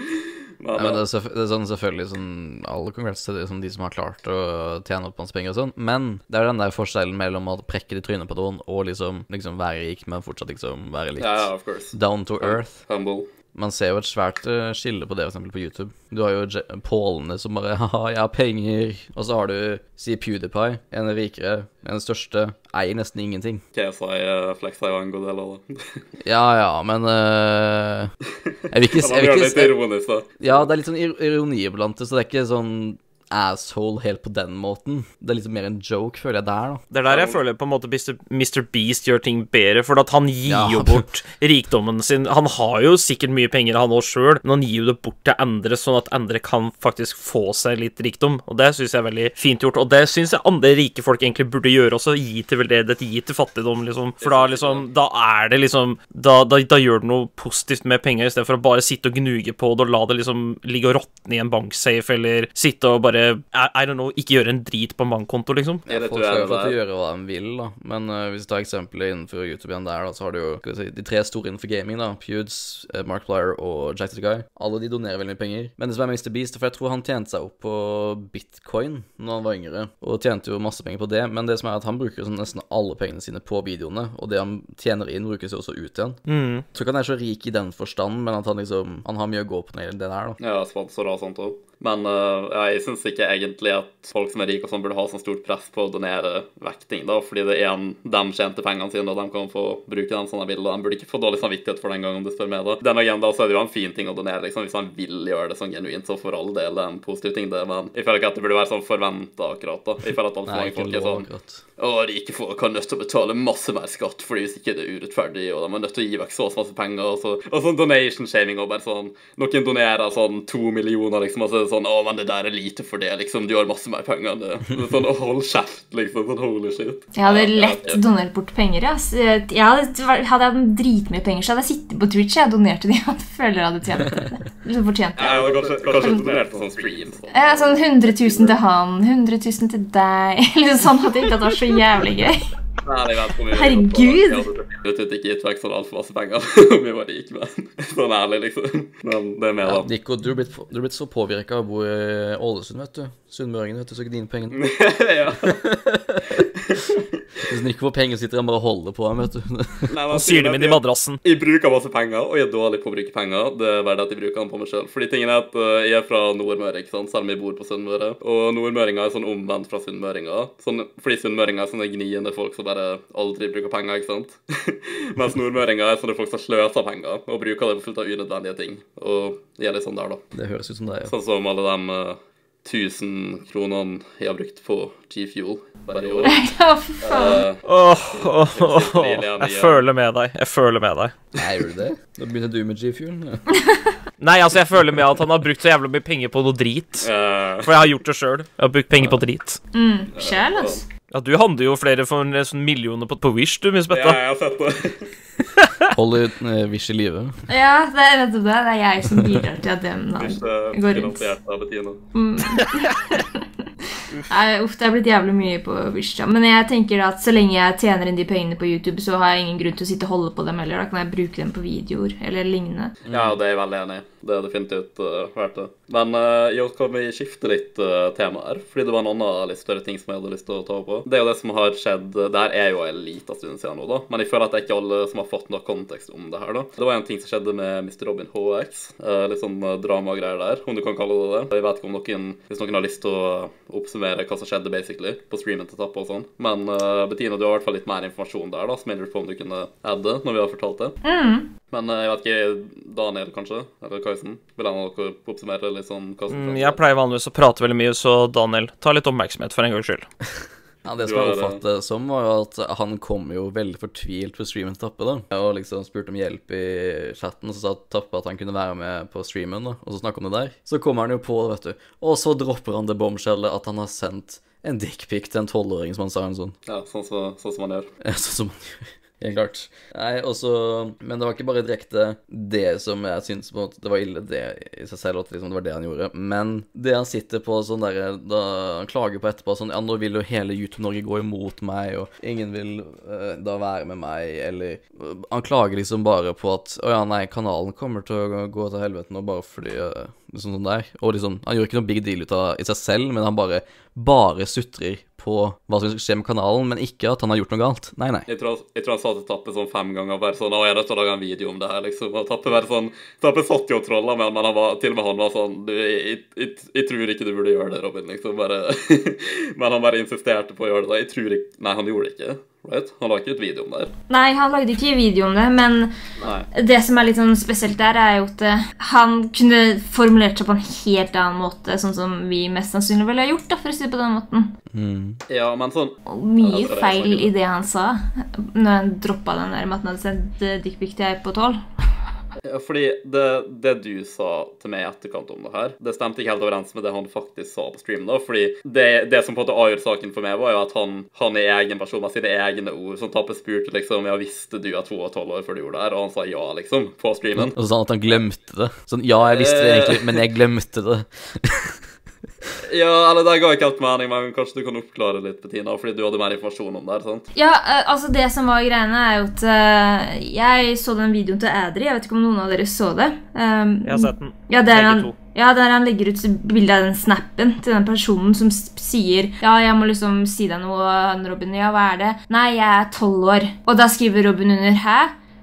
men, Ja, men det, er det er sånn selvfølgelig sånn Alle congrats til de, som de som har klart å tjene opp masse penger og sånn, men det er den der forskjellen mellom å prekke det i trynet på noen og liksom, liksom være rik, men fortsatt liksom være litt ja, down to earth. Humble. Man ser jo et svært eh, skille på det, eksempel på YouTube. Du har jo Pålene som bare [LAUGHS] Haha, jeg har penger. Og så har du, si PewDiePie, en rikere, en største, eier nesten ingenting. KSI uh, fleksa jo en god del av det. [LAUGHS] Ja ja, men uh, Jeg vil ikke, [LAUGHS] jeg vil ikke jeg. Ja, det er litt sånn ironi iblant det, så det er ikke sånn asshole helt på den måten. Det er liksom mer en joke, føler jeg, der, da. Det er der jeg føler på en måte Mr. Beast gjør ting bedre, for at han gir Ja. jo bort rikdommen sin. Han har jo sikkert mye penger, han òg sjøl, men han gir jo det bort til andre, sånn at andre kan faktisk få seg litt rikdom. Og det syns jeg er veldig fint gjort. Og det syns jeg andre rike folk egentlig burde gjøre også. Gi til veldedighet, gi til fattigdom, liksom. For da liksom Da er det liksom Da, da, da gjør du noe positivt med penger, i stedet for å bare sitte og gnuge på det og la det liksom ligge og råtne i en banksafe, eller sitte og bare I, I don't know, ikke gjøre en drit på en bankkonto, liksom. Ja, det tror til å der. gjøre hva de vil, da. Men uh, hvis du tar eksempelet innenfor YouTube igjen der, da, så har du jo skal vi si, de tre store innenfor gaming, da. Pewds, Mark Plyer og Jack the Guy. Alle de donerer veldig mye penger. Men det som er med Mr. Beast, for jeg tror han tjente seg opp på bitcoin når han var yngre, og tjente jo masse penger på det. Men det som er at han bruker sånn nesten alle pengene sine på videoene, og det han tjener inn, brukes jo også ut igjen. Mm. Jeg tror ikke han er så rik i den forstand, men at han liksom Han har mye å gå på når det gjelder det der, da. Ja, sponsorer og sånt òg. Men uh, jeg syns ikke egentlig at folk som er rike og sånn, burde ha sånn stort press på å donere vekting, da, fordi det er en de tjente pengene sine, og de kan få bruke dem som de vil, og de burde ikke få dårlig samvittighet for den gang, om du spør meg, da. Den agenda så er det jo en fin ting å donere, liksom, hvis han vil gjøre det sånn genuint, så for all del det en positiv ting, det, men jeg føler ikke at det burde være sånn forventa, akkurat, da. Jeg føler at altfor mange folk er sånn akkurat. å, rike folk har nødt til å betale masse mer skatt, fordi hvis ikke det er urettferdig, og de er nødt til å gi vekk så masse penger, og så og sånn donation-shaming, og bare sånn Noen donerer sånn to millioner, liksom, og så er det sånn Å, men det der er lite for det, liksom, du har masse mer penger enn det. det sånn, hold kjeft, liksom. Sånn holy shit. Jeg hadde lett ja, donert bort penger. ass. Jeg hadde, hadde jeg dritmye penger, så hadde jeg sittet på Twitch og donert til de [LAUGHS] jeg føler jeg hadde tjent det. Fortjent det. Ja, jeg kanskje, kanskje donert på sånn stream. Sånn. Ja, Sånn 100 000 til han, 100 000 til deg. [LAUGHS] Liksom sånn at det ikke hadde vært så jævlig gøy. Herregud! Det hadde ikke gitt vekk sånn altfor masse penger [LAUGHS] om vi var rike, men [LAUGHS] sånn ærlig, liksom. Men det er mer Ja, da. Nico, du er blitt, du er blitt så påvirka av å bo i Ålesund, vet du. Sunnmøringen, vet du, så ikke dine pengene. [LAUGHS] ja. Hvis Nico får penger, sitter han bare og holder på ham, vet du. Nei, men Og syr dem inn i madrassen. Jeg bruker masse penger, og jeg er dårlig på å bruke penger. Det er verdt at jeg bruker dem på meg sjøl. Fordi tingen er at eh, jeg er fra Nordmøre, ikke sant, selv om jeg bor på Sunnmøre. Og nordmøringer er sånn omvendt fra sunnmøringer. Sånn, fordi sunnmøringer er sånne gniende folk som bare aldri bruker penger, ikke sant. [LAUGHS] Mens nordmøringer er sånne folk som sløser penger og bruker det på fullt av unødvendige ting. Og jeg er litt sånn der, da. Det høres ut som deg. Ja. Sånn som alle de uh, 1000 kronene jeg har brukt på G-Fuel bare i år. Ja, for faen. Eh, Åh, åh, åh, åh. Jeg føler med deg. Jeg føler med deg. Nei, gjør du det? Da begynner du med G-Fuel. Ja. [LAUGHS] Nei, altså, jeg føler med at han har brukt så jævlig mye penger på noe drit. eh, For jeg har gjort det sjøl. Jeg har brukt penger på drit. Mm, Sjæl, altså. Ja, du handler jo flere for en sånn millioner på, på Wish, du, Miss ja, jeg har sett det. [LAUGHS] Holder uh, Wish i live. Ja, det er nettopp det. Det er jeg som bidrar til at den [LAUGHS] har Ikke går rundt. Bettina. [LAUGHS] Nei, Uff, det er blitt jævlig mye på Wish. Ja. Men jeg tenker at så lenge jeg tjener inn de pengene på YouTube, så har jeg ingen grunn til å sitte og holde på dem heller. Da kan jeg bruke dem på videoer eller lignende. Ja, det er jeg veldig enig i. Det er definitivt uh, verdt det. Men uh, jo, kan vi skifte litt uh, tema her? Fordi det var en annen litt større ting som jeg hadde lyst til å ta opp på. Det er jo det som har skjedd Det her er jo en liten stund siden nå, da. Men jeg føler at det er ikke alle som har fått noe kontekst om det her, da. Det var en ting som skjedde med Mr. Robin HX. Uh, litt sånn dramagreier der, om du kan kalle det det. Jeg vet ikke om noen Hvis noen har lyst til å oppsummere hva som skjedde, basically, på streamen til Tappa og sånn. Men uh, Bettina, du har i hvert fall litt mer informasjon der, da, som jeg lurer på om du kunne adde når vi har fortalt det. Men eh, jeg vet ikke, Daniel kanskje, eller Kaisen, vil han dere oppsummere litt sånn hva som Mm, Jeg pleier vanligvis å prate veldig mye, så Daniel, ta litt oppmerksomhet for en gangs skyld. Ja, Det som jeg oppfattet det som, var jo at han kom jo veldig fortvilt på streamen til Tappe, da. Og liksom spurte om hjelp i chatten, og så sa Tappe at han kunne være med på streamen, da. Og så snakke om det der. Så kommer han jo på, vet du. Og så dropper han det bombshellet at han har sendt en dickpic til en tolvåring, som han sa en sånn. Ja, sånn, så, sånn som han gjør. [LAUGHS] Ja, Sånn som han gjør. Helt klart. Nei, også Men det var ikke bare direkte det som jeg syntes på en måte Det var ille, det i seg selv, at liksom det var det han gjorde. Men det han sitter på sånn derre Da han klager på etterpå sånn Ja, nå vil jo hele YouTube-Norge gå imot meg, og ingen vil uh, da være med meg, eller Han klager liksom bare på at Å ja, nei, kanalen kommer til å gå til helvete nå bare fordi uh, Liksom sånn der. Og liksom Han gjør ikke noe big deal ut av i seg selv, men han bare bare sutrer på hva som skal skje med kanalen, men ikke at han har gjort noe galt. Nei, nei. Jeg tror, jeg tror han sa til Tappe sånn fem ganger bare sånn 'Å, jeg er nødt til å lage en video om det her', liksom. Og Tappe bare sånn Tappe satt jo og trolla med han, men han var, til og med han var sånn du, jeg, jeg, jeg tror ikke du burde gjøre det, Robin', liksom. Bare [LAUGHS] Men han bare insisterte på å gjøre det. da. Jeg tror ikke Nei, han gjorde det ikke. Right? Han lagde ikke et video om det her. Nei, han lagde ikke video om det, men Nei. det som er litt sånn spesielt der, er jo at eh, han kunne formulert seg på en helt annen måte, sånn som vi mest sannsynlig ville ha gjort, da, for å si det på den måten. Ja, men sånn Og mye feil i det han sa, når han droppa den der med at han hadde sendt eh, dickpic til ei på tolv. Ja, fordi det, det du sa til meg i etterkant om det her, det stemte ikke helt overens med det han faktisk sa på streamen. da, fordi det, det som på en måte avgjorde saken for meg, var jo at han, han i egen person med sine egne ord Som Tappe spurte liksom ja, visste du at hun var tolv år før du gjorde det her, og han sa ja, liksom, på streamen. Og så sa han at han glemte det. Sånn, ja, jeg visste det egentlig, men jeg glemte det. [LAUGHS] [LAUGHS] Ja, eller det ga ikke helt mening, men kanskje du kan oppklare litt, Bettina, fordi du hadde mer informasjon om det sant? Ja, eh, altså det som var greiene, er jo at eh, jeg så den videoen til Adri. Jeg vet ikke om noen av dere så det. Um, Jeg har sett den. Ja, der Begge han, to. ja, der han legger ut bilde av den snappen til den personen som sier Ja, jeg må liksom si deg noe, Robin. Ja, hva er det? Nei, jeg er tolv år. Og da skriver Robin under Hæ?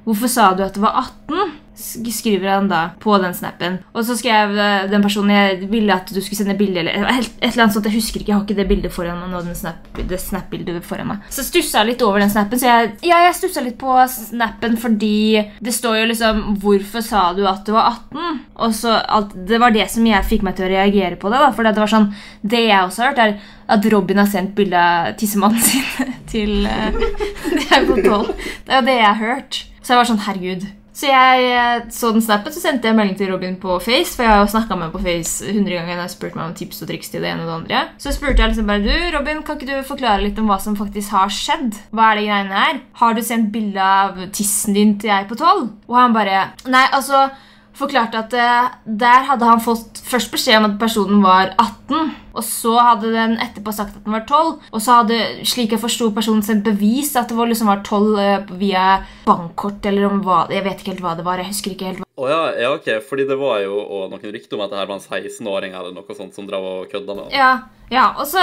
Hvorfor sa du at du var 18? Sk- Skriver han da på den snappen. Og så skrev eh, den personen jeg ville at du skulle sende bilde eller et eller annet sånt. Jeg husker ikke, jeg har ikke det bildet foran meg nå. Snap, det snap-bildet foran meg. Så stussa jeg litt over den snappen. Så jeg, ja, jeg stussa litt på snappen fordi det står jo liksom 'Hvorfor sa du at du var 18?' Og så alt, Det var det som jeg fikk meg til å reagere på det. da For det var sånn Det jeg også har hørt, er at Robin har sendt bilde av tissemannen sin [LAUGHS] til uh. [LAUGHS] Det er jo det jeg har hørt. Så jeg var sånn Herregud. Så jeg eh, så den snappen, så sendte jeg melding til Robin på Face. For jeg har jo snakka med ham på Face 100 ganger. Når har spurt meg om tips og triks til det ene og det andre. Så spurte jeg liksom bare Du, Robin, kan ikke du forklare litt om hva som faktisk har skjedd? Hva er det greiene her? Har du sendt bilde av tissen din til jeg på tolv? Og han bare Nei, altså Forklarte at eh, der hadde han fått først beskjed om at personen var 18. Og så hadde den etterpå sagt at den var tolv. Og så hadde, slik jeg forsto personen, sendt bevis at det var liksom var tolv eh, via bankkort eller om hva Jeg vet ikke helt hva det var. Jeg husker ikke helt hva Å ja, ja, ok, fordi det var jo noen rykter om at det her var en 16-åring eller noe sånt som drev og kødda med. Ja, ja, og så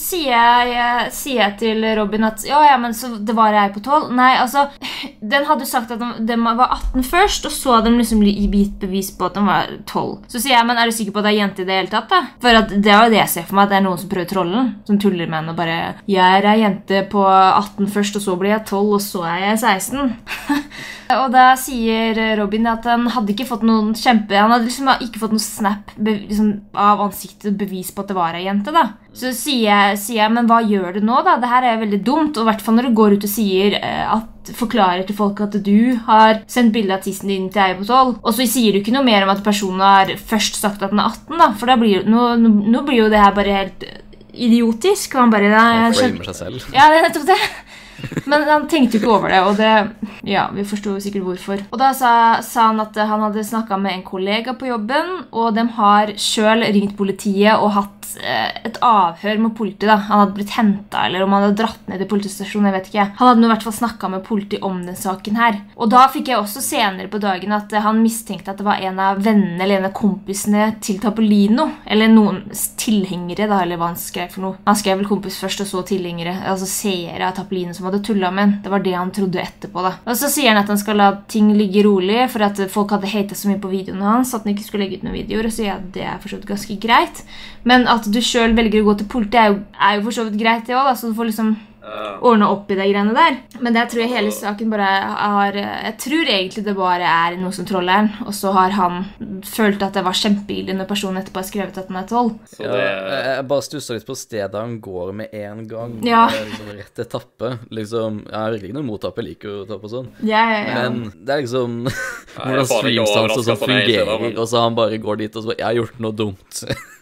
sier jeg, sier jeg til Robin at ja, ja, men så det var jeg på 12. Nei, altså, den hadde sagt at den, de var 18 først, og så hadde de liksom gitt bevis på at den var 12. Så sier jeg, men er du sikker på at det er jente i det hele tatt, da? For at det er jo det jeg ser for meg, at det er noen som prøver trollen, som tuller med henne og bare Jeg er ei jente på 18 først, og så blir jeg 12, og så er jeg 16. [LAUGHS] Og da sier Robin at han hadde ikke fått noen kjempe Han hadde liksom ikke fått noen snap liksom, av ansiktet, bevis på at det var ei jente. da Så sier jeg, sier jeg, men hva gjør du nå, da? Det her er veldig dumt. Og i hvert fall når du går ut og sier eh, at forklarer til folk at du har sendt bilde av tissen din til ei på 12, og så sier du ikke noe mer om at personen har først sagt at den er 18, da. For da blir, nå, nå, nå blir jo det her bare helt idiotisk. Og han bare nei, jeg seg selv. ja, det er nettopp det. Men han tenkte jo ikke over det, og det Ja, vi forsto sikkert hvorfor. Og da sa, sa han at han hadde snakka med en kollega på jobben, og de har sjøl ringt politiet og hatt eh, et avhør med politiet. da. Han hadde blitt henta, eller om han hadde dratt ned til politistasjonen. jeg vet ikke. Han hadde i hvert fall snakka med politiet om den saken her. Og da fikk jeg også senere på dagen at eh, han mistenkte at det var en av vennene eller en av kompisene til Tapolino. Eller noen tilhengere, da, eller hva han skrev for noe. Han skrev vel kompis først, og så tilhengere. Altså seere av Tapolino som hadde tulla med. Det var det han trodde etterpå. da. Og så sier han at han skal la ting ligge rolig, for at folk hadde hata så mye på videoene hans at han ikke skulle legge ut noen videoer. Og så at det er for ganske greit. Men at du sjøl velger å gå til politiet, er jo, er jo for så vidt greit, det òg. Så du får liksom ordne opp i de greiene der. Men det tror jeg hele saken bare har Jeg tror egentlig det bare er noe som troller og så har han følt at det var kjempeille når personen etterpå har skrevet at han er tolv. Så Ja, det jeg bare stussa litt på stedet han går med en gang. Ja. Liksom rett etappe. Liksom, jeg har virkelig ikke noe mot jeg liker jo tapp og sånn. Ja, ja, ja. Men det er liksom [LAUGHS] hvordan streamstanser sånn fungerer, og så han bare går dit og så bare 'Jeg har gjort noe dumt'. [LAUGHS]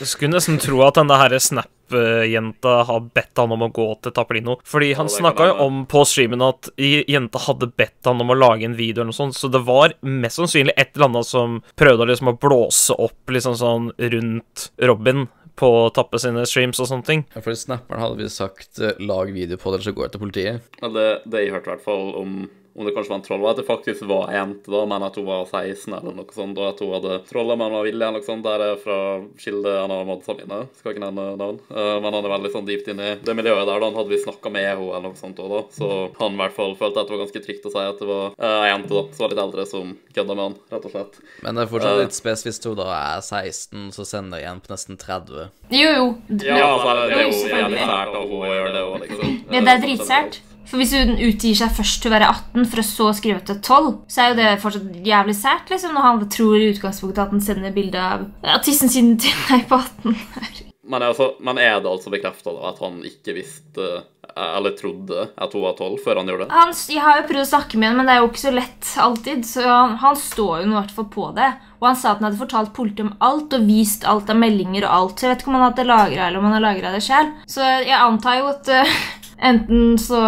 Du skulle nesten tro at denne her Snap-jenta har bedt han om å gå til Tappelino. Fordi han ja, snakka jo om på streamen at jenta hadde bedt han om å lage en video eller noe sånt, så det var mest sannsynlig et eller annet som prøvde liksom å blåse opp liksom sånn rundt Robin på Tappe sine streams og sånne ting. Ja, For snapperen hadde vi sagt eh, 'lag video på det, eller så går jeg til politiet'. Ja, det, det jeg hørte i hvert fall om om det kanskje var en troll, var at det faktisk var en jente, da, men at hun var 16 eller noe sånt, og at hun hadde trolla men var villig eller noe sånt. Der er fra Kilde han har modsa mine, skal ikke nevne navn. Eh, men han er veldig sånn dypt inne i det miljøet der, da. Han hadde vi snakka med henne eller noe sånt òg, da. Så han i hvert fall følte at det var ganske trygt å si at det var eh, ei jente, da, som var litt eldre, som kødda med han, rett og slett. Men det er fortsatt Eh. litt spes hvis hun da er 16, så sender jeg en på nesten 30. Jo, jo. Ja, altså, det er jo jævlig sært av henne å gjøre det òg, liksom. Ja, det er dritsært. For hvis hun utgir seg først til å være 18, for å så skrive til 12, så er jo det fortsatt jævlig sært, liksom, når han tror i utgangspunktet at han sender bilde av ja, tissen sin til deg på 18. Men, altså, men er det altså bekrefta at han ikke visste eller trodde at hun var tolv før han gjorde det? Han, jeg har jo prøvd å snakke med henne, men det er jo ikke så lett alltid. Så han, han står jo i hvert fall på det. Og han sa at han hadde fortalt politiet om alt og vist alt av meldinger og alt. Så jeg vet ikke om han hadde lagra eller om han har lagra det sjøl. Så jeg antar jo at eh, enten så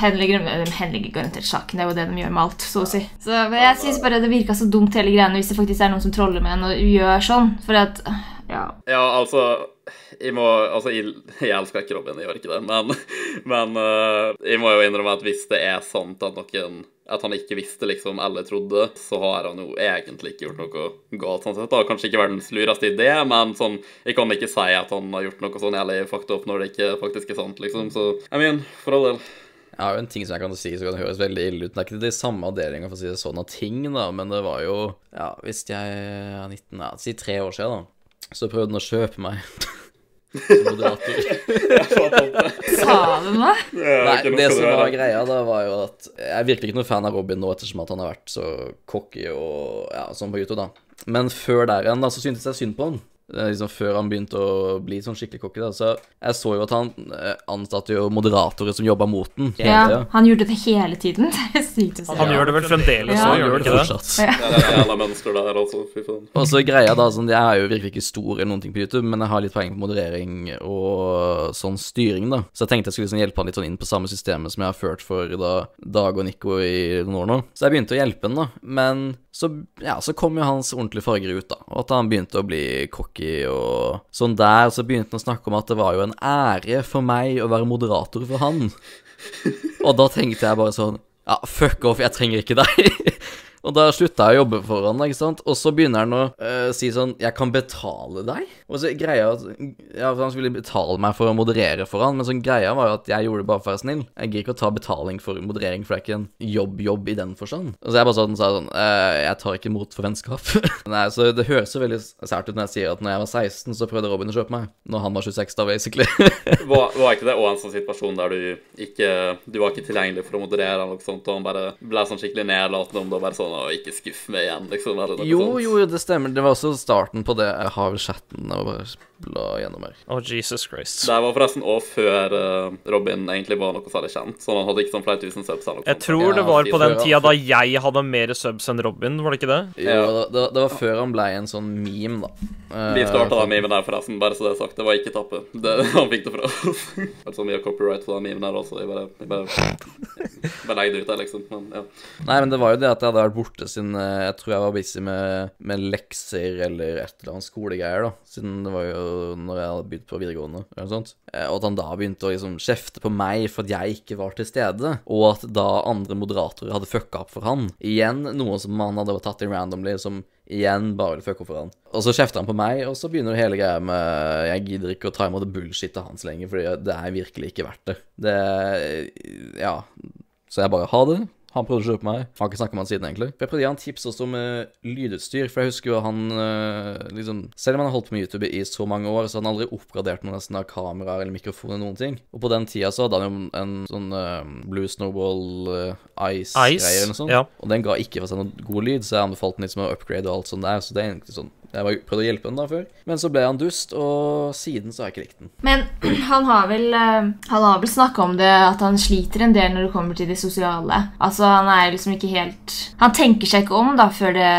henlegger de de henlegger garantert saken. Det er jo det de gjør med alt, så å si. Så, jeg syns bare det virka så dumt hele greiene hvis det faktisk er noen som troller med en og gjør sånn. For at ja. Ja, altså Jeg må Altså, jeg, jeg elsker ikke Robin, jeg gjør ikke det, men, men eh, jeg må jo innrømme at hvis det er sant at noen at han ikke visste, liksom, eller trodde, så har han jo egentlig ikke gjort noe galt. sånn sett. Da. kanskje ikke verdens lureste idé, men sånn, jeg kan ikke si at han har gjort noe sånn jævlig fucked up når det ikke faktisk er sant, liksom. Så I mean, for all del. Jeg har jo en ting som jeg kan si som kan høres veldig ille ut. Det er ikke de samme avdelinga for å si det sånn av ting, da, men det var jo Ja, hvis jeg er 19, ja, si tre år siden, da, så prøvde han å kjøpe meg [LAUGHS] moderator. [LAUGHS] Sa du noe? Nei, det som var greia da, var jo at jeg er virkelig ikke noen fan av Robin nå, ettersom at han har vært så cocky og ja, sånn på YouTube, da. Men før der igjen, da, så syntes jeg synd på han. Liksom Før han begynte å bli sånn skikkelig cocky, da. Så jeg så jo at han eh, ansatte jo moderatorer som jobba mot den. Ja, han gjorde det hele tiden. [LAUGHS] Det er sykt å si. Han gjør det vel fremdeles Ja. òg, Han gjør han det ikke det? fortsatt. Det er jævla mønster der, altså. Fy faen. Og så greia da, sånn, Jeg er jo virkelig ikke stor eller noen ting på YouTube, men jeg har litt poeng på moderering og sånn styring, da. Så jeg tenkte jeg skulle liksom hjelpe han litt sånn inn på samme systemet som jeg har ført for da Dag og Nico i noen år nå. Så jeg begynte å hjelpe han, da. Men så, ja, så kom jo hans ordentlige farger ut, da. Og at han begynte å bli cocky og sånn der. Så begynte han å snakke om at det var jo en ære for meg å være moderator for han. [LAUGHS] Og da tenkte jeg bare sånn Ja, fuck off, jeg trenger ikke deg. Og da slutta jeg å jobbe for han, ikke sant. Og så begynner han å uh, si sånn Jeg kan betale deg. Og så greia at Ja, for han skulle betale meg for å moderere for han, men sånn greia var jo at jeg gjorde det bare for å være snill. Jeg gidder ikke å ta betaling for moderering, for det er ikke en jobb-jobb i den forstand. Og så jeg bare sånn, sa sånn uh, Jeg tar ikke imot for vennskap. [LAUGHS] Nei, så det høres jo veldig sært ut når jeg sier at når jeg var 16, så prøvde Robin å kjøpe meg. Når han var 26, da, basically. [LAUGHS] Var, var ikke det òg en sånn situasjon der du ikke Du var ikke tilgjengelig for å moderere, eller noe sånt, og han bare ble sånn skikkelig nedlatende om det, og bare sånn Å, ikke skuff meg igjen, liksom, eller noe jo, sånt. jo, det stemmer. Det var også starten på det. Jeg har vel chatten og bare bla gjennom her. Oh, Jesus Christ. Det var forresten òg før eh, Robin egentlig var noe særlig kjent. Så han hadde ikke sånn flere tusen subs eller noe Jeg sånt. tror det var på den tida da jeg hadde mer subs enn Robin, var det ikke det? Jo, Ja. det, det, var før han ble en sånn meme, da. Eh, Vi starta den memen der, forresten, bare så det er sagt. Det var ikke Tappe. Det, [LAUGHS] han fikk det fra oss. altså mye copyright på den memen der også. Jeg bare, jeg bare, bare legger det ut der, liksom. Men ja. Nei, men det var jo det at jeg hadde vært borte siden eh, Jeg tror jeg var busy med, med lekser eller et eller annet skolegreier, da. Siden det var jo når jeg hadde begynt på videregående, eller noe sånt. Eh, Og at han da begynte å liksom kjefte på meg for at jeg ikke var til stede. Og at da andre moderatorer hadde fucka opp for han. Igjen noe som han hadde tatt inn randomly, som igjen bare ville fucke opp for han. Og så kjefter han på meg, og så begynner hele greia med Jeg gidder ikke å ta imot bullshitet hans lenger, fordi det er virkelig ikke verdt det. Det Ja. Så jeg bare ha det. Han prøvde å kjøpe meg. Har ikke snakket med han siden, egentlig. For Jeg prøvde å gi han tips også med lydutstyr, for jeg husker jo han øh, liksom Selv om han har holdt på med YouTube i så mange år, så har han aldri oppgradert noe nesten av kameraer eller mikrofoner eller noen ting. Og på den tida så hadde han jo en sånn øh, Blue Snowball øh, Ice-greier eller noe sånt. ja. Og den ga ikke for seg noe god lyd, så jeg anbefalte den liksom å upgrade og alt sånt der. Så det er egentlig sånn Jeg var prøvde å hjelpe den da før, men så ble han dust, og siden så har jeg ikke likt den. Men [CLEARS THROAT] han har vel eh, Han har vel snakka om det at han sliter en del når det kommer til det sosiale. Altså Han er liksom ikke helt Han tenker seg ikke om da før det,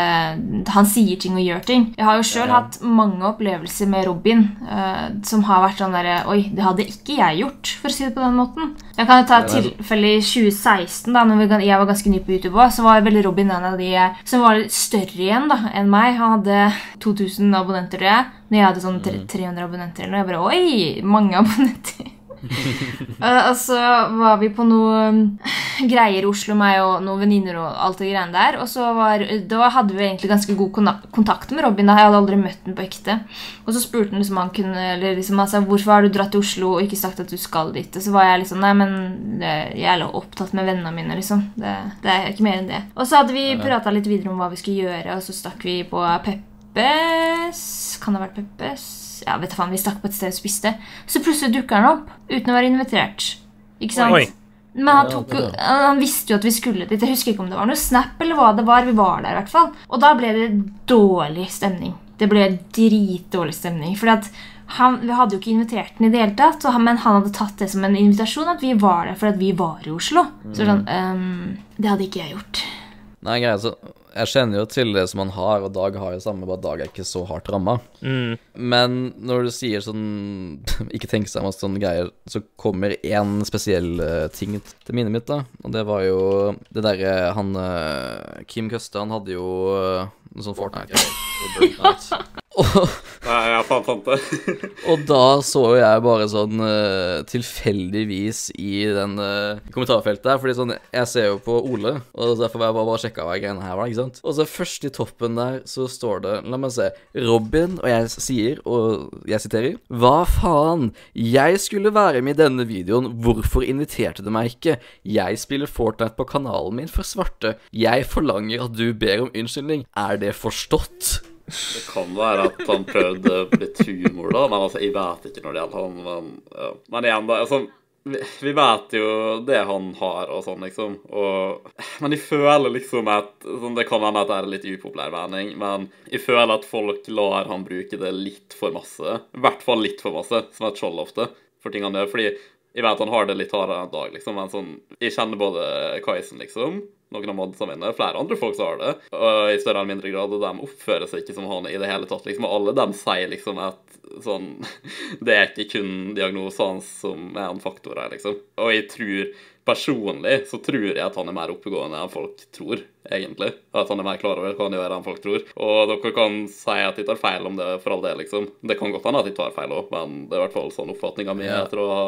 han sier ting og gjør ting. Jeg har jo sjøl Ja. hatt mange opplevelser med Robin uh, som har vært sånn derre Oi, det hadde ikke jeg gjort, for å si det på den måten. Jeg kan jo ta et tilfelle i 2016, da når jeg var ganske ny på YouTube også, så var vel Robin en av de eh, som var litt større igjen da, enn meg. Han hadde 2000 abonnenter, tror jeg. Når jeg hadde sånn tre- 300 abonnenter. eller noe. Jeg bare Oi, mange abonnenter. [LAUGHS] Eh, og så var vi på noe um, greier i Oslo, meg og noen venninner og alt det greiene der. Og så var, da hadde vi egentlig ganske god kontakt med Robin. da Jeg hadde aldri møtt den på ekte. Og så spurte han liksom han kunne, eller liksom sa, hvorfor har du dratt til Oslo og ikke sagt at du skal dit. Og så var jeg liksom Nei, men jeg er opptatt med vennene mine, liksom. Det, det er ikke mer enn det. Og så hadde vi prata litt videre om hva vi skulle gjøre, og så stakk vi på Peppes Kan det ha vært Peppes? Ja, vet du faen, vi stakk på et sted og spiste. Så plutselig dukker han opp uten å være invitert. Ikke sant? Oi. Men han, tok, han visste jo at vi skulle dit. Jeg husker ikke om det var noe Snap eller hva det var. Vi var der i hvert fall. Og da ble det dårlig stemning. Det ble dritdårlig stemning. Fordi at han, Vi hadde jo ikke invitert den i det hele tatt, han, men han hadde tatt det som en invitasjon at vi var der fordi at vi var i Oslo. Så sånn, um, Det hadde ikke jeg gjort. Nei, greit, så jeg kjenner jo til det som han har, og Dag har jo samme, bare Dag er ikke så hardt ramma. Mm. Men når du sier sånn [LAUGHS] Ikke tenk seg masse sånne greier, så kommer én spesiell eh, ting til minnet mitt, da. Og det var jo det derre Han eh, Kim Køste, han hadde jo uh, noe sånn Fortnite. [LAUGHS] Nei, jeg fant det. [LAUGHS] og da så jeg bare sånn eh, tilfeldigvis i den eh, kommentarfeltet der, fordi sånn Jeg ser jo på Ole, og derfor var jeg bare, bare sjekka hva greiene her var, ikke sant. Og så først i toppen der så står det, la meg se, Robin, og jeg sier, og jeg siterer Hva faen? Jeg skulle være med i denne videoen, hvorfor inviterte du meg ikke? Jeg spiller Fortnite på kanalen min for svarte. Jeg forlanger at du ber om unnskyldning. Er det forstått? Det kan være at han prøvde litt humor, da, men altså, jeg vet ikke når det gjelder han. Men, ja. men igjen, da. altså vi, vi vet jo det han har og sånn, liksom. Og, men jeg føler liksom at sånn, Det kan hende at det er litt upopulær mening, men jeg føler at folk lar han bruke det litt for masse. I hvert fall litt for masse, som et skjold ofte, for ting han gjør. Fordi jeg vet han har det litt hardere enn Dag, liksom. Men sånn Jeg kjenner både Kaisen, liksom. Noen av modsene mine. Flere andre folk som har det. Og i større eller mindre grad. Og de oppfører seg ikke som han i det hele tatt. liksom, Og alle dem sier liksom at sånn [LAUGHS] Det er ikke kun diagnosene som er en faktor her, liksom. Og jeg tror Personlig så tror jeg at han er mer oppegående enn folk tror, egentlig. At han er mer klar over hva han gjør enn folk tror. Og dere kan si at de tar feil om det, for all del, liksom. Det kan godt hende at de tar feil òg, men det er i hvert fall sånn oppfatninga mi etter å ha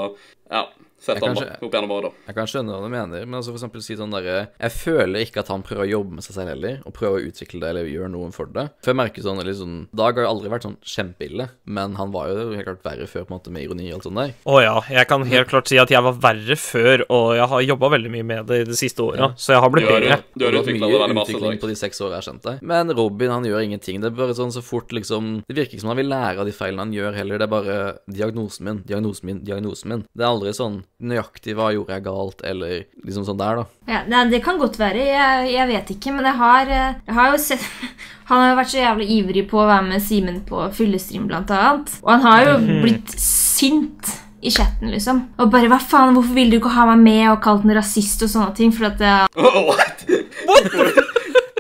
ja, sett Jeg han kanskje- opp gjennom åra. Jeg kan skjønne hva du mener, men altså for eksempel si sånn derre Jeg føler ikke at han prøver å jobbe med seg selv heller, og prøver å utvikle det eller gjøre noe for det. For jeg merker sånn, sånn Dag har jo aldri vært sånn kjempeille, men han var jo helt klart verre før, på en måte, med ironi og alt sånt der. Å ja, jeg kan helt klart si at jeg var verre før, og jeg har jobba veldig mye med det i de siste åra, så jeg har blitt bedre. du har har utvikla det veldig masse. Dag. på de seks årene jeg har deg. Men Robin han gjør ingenting. Det er bare sånn så fort liksom Det virker ikke som han vil lære av de feilene han gjør heller. Det er bare diagnosen min, diagnosen min, diagnosen min. Det er aldri sånn nøyaktig hva gjorde jeg galt, eller liksom sånn der, da. Ja, nei, Det kan godt være. Jeg, jeg vet ikke. Men jeg har, eh, jeg har jo sett [LAUGHS] Han har jo vært så jævlig ivrig på å være med Simen på fyllestream, blant annet. Og han har jo blitt sint i chatten, liksom. Og bare 'hva faen, hvorfor vil du ikke ha meg med?' og kalt den rasist og sånne ting. For at eh, [LAUGHS] What? [LAUGHS]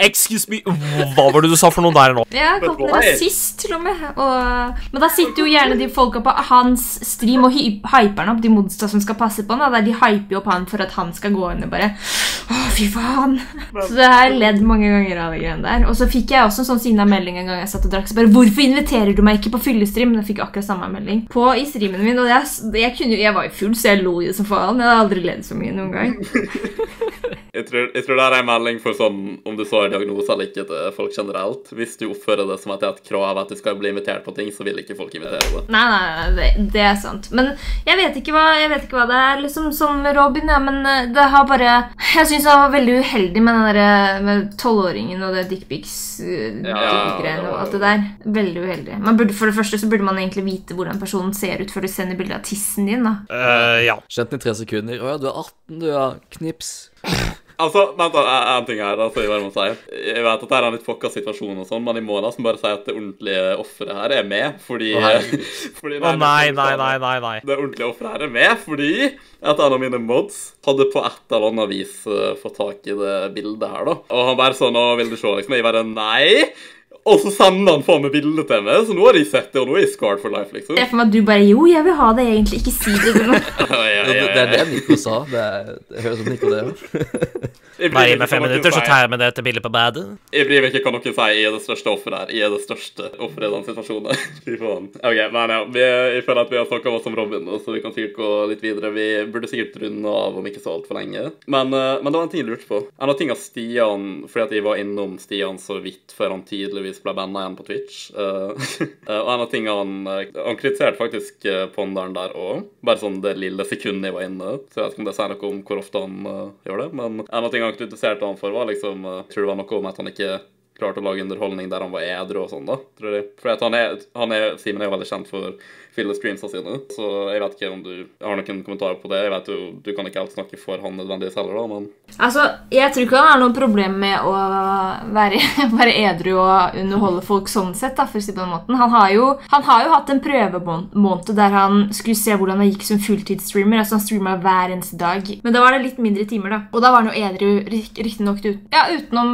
Excuse me, hva var det du sa for noe der nå? Ja, kalt den why? rasist, til og med. Og, men da sitter jo gjerne de folka på hans stream og hyper han opp, de modsta som skal passe på han. De hyper jo opp han for at han skal gå og bare Å, fy faen. Så det har jeg ledd mange ganger av de greiene der. Og så fikk jeg også en sånn sinna melding en gang jeg satt og drakk. Så bare, Hvorfor inviterer du meg ikke på fyllestream? Jeg fikk akkurat samme melding på i streamen min. Og jeg, jeg, kunne, jeg var jo full, så jeg lo jo som faen. Jeg har aldri ledd så mye noen gang. [LAUGHS] Jeg tror, jeg tror det er en melding for sånn om du så en diagnose eller ikke til folk generelt. Hvis du oppfører det som at det er et krav at du skal bli invitert på ting, så vil ikke folk invitere deg. Nei, nei, nei det, det er sant. Men jeg vet ikke hva, jeg vet ikke hva det er liksom med Robin, ja, men eh, det har bare Jeg syns han var veldig uheldig med den der med tolvåringen og det dickpics-greiene Ja, det og alt det der. Veldig uheldig. Man burde, for det første så burde man egentlig vite hvordan personen ser ut før du sender bilde av tissen din, da. Uh, ja. Kjent den i tre sekunder. Å ja, du er 18, du, ja. Knips. Altså, vent en- ting her, altså, jeg bare må si. Jeg vet at det er en litt fucka situasjon og sånn, men jeg må nesten bare si at det ordentlige offeret her er med, fordi, Å, herregud. [LAUGHS] fordi Å nei, nei, nei, nei, nei. Det ordentlige offeret her er med fordi at en av mine mods hadde på et eller annet vis uh, fått tak i det bildet her, da. Og han bare sånn, og vil du se, liksom? Jeg bare, nei. Og så sender han faen meg bilde til meg, så nå har de sett det, og nå er jeg scarred for life, liksom. Se for meg at du bare Jo, jeg vil ha det egentlig. Ikke si det. til [LAUGHS] noen. Ja, ja, Det, ja, det er det Nico sa. Det, er, det høres ut som Nico, det òg. Bare gi meg fem minutter, så tar jeg med til bildet på badet. Jeg bryr meg ikke hva noen sier. Jeg er det største offeret her. Jeg er det største offeret i den situasjonen. [LAUGHS] Fy faen. Ok, men ja, vi, jeg føler at vi har snakka masse om Robin, så vi kan sikkert gå litt videre. Vi burde sikkert runde av om ikke så altfor lenge. Men, eh, men det var en ting jeg lurte på. En av tingene Stian Fordi at jeg var innom Stian så vidt før han tydeligvis ble banna igjen på Twitch. eh, [LAUGHS] eh, og en av tingene han eh, Han kritiserte faktisk ponderen der òg. Bare sånn det lille sekundet jeg var inne. Så jeg vet ikke om det sier noe om hvor ofte han uh, gjør det. Men en av tingene han kritiserte han for, var liksom uh, tror det var noe om at han ikke klarte å lage underholdning der han var edru og sånn, da. tror jeg. For han er, han er, Simen er jo veldig kjent for fyllestreamsa sine, så jeg vet ikke om du har noen kommentarer på det. Jeg vet jo, Du kan ikke helt snakke for han nødvendigvis heller, da, men Altså, Jeg tror ikke han har noe problem med å være, [LAUGHS] være edru og underholde folk sånn sett. da, for å si det på den måten. Han har jo, han har jo hatt en prøvemåned der han skulle se hvordan det gikk som fulltidsstreamer. altså Han streama hver eneste dag. Men da var det litt mindre timer, da. Og da var han jo edru riktignok ut, ja, utenom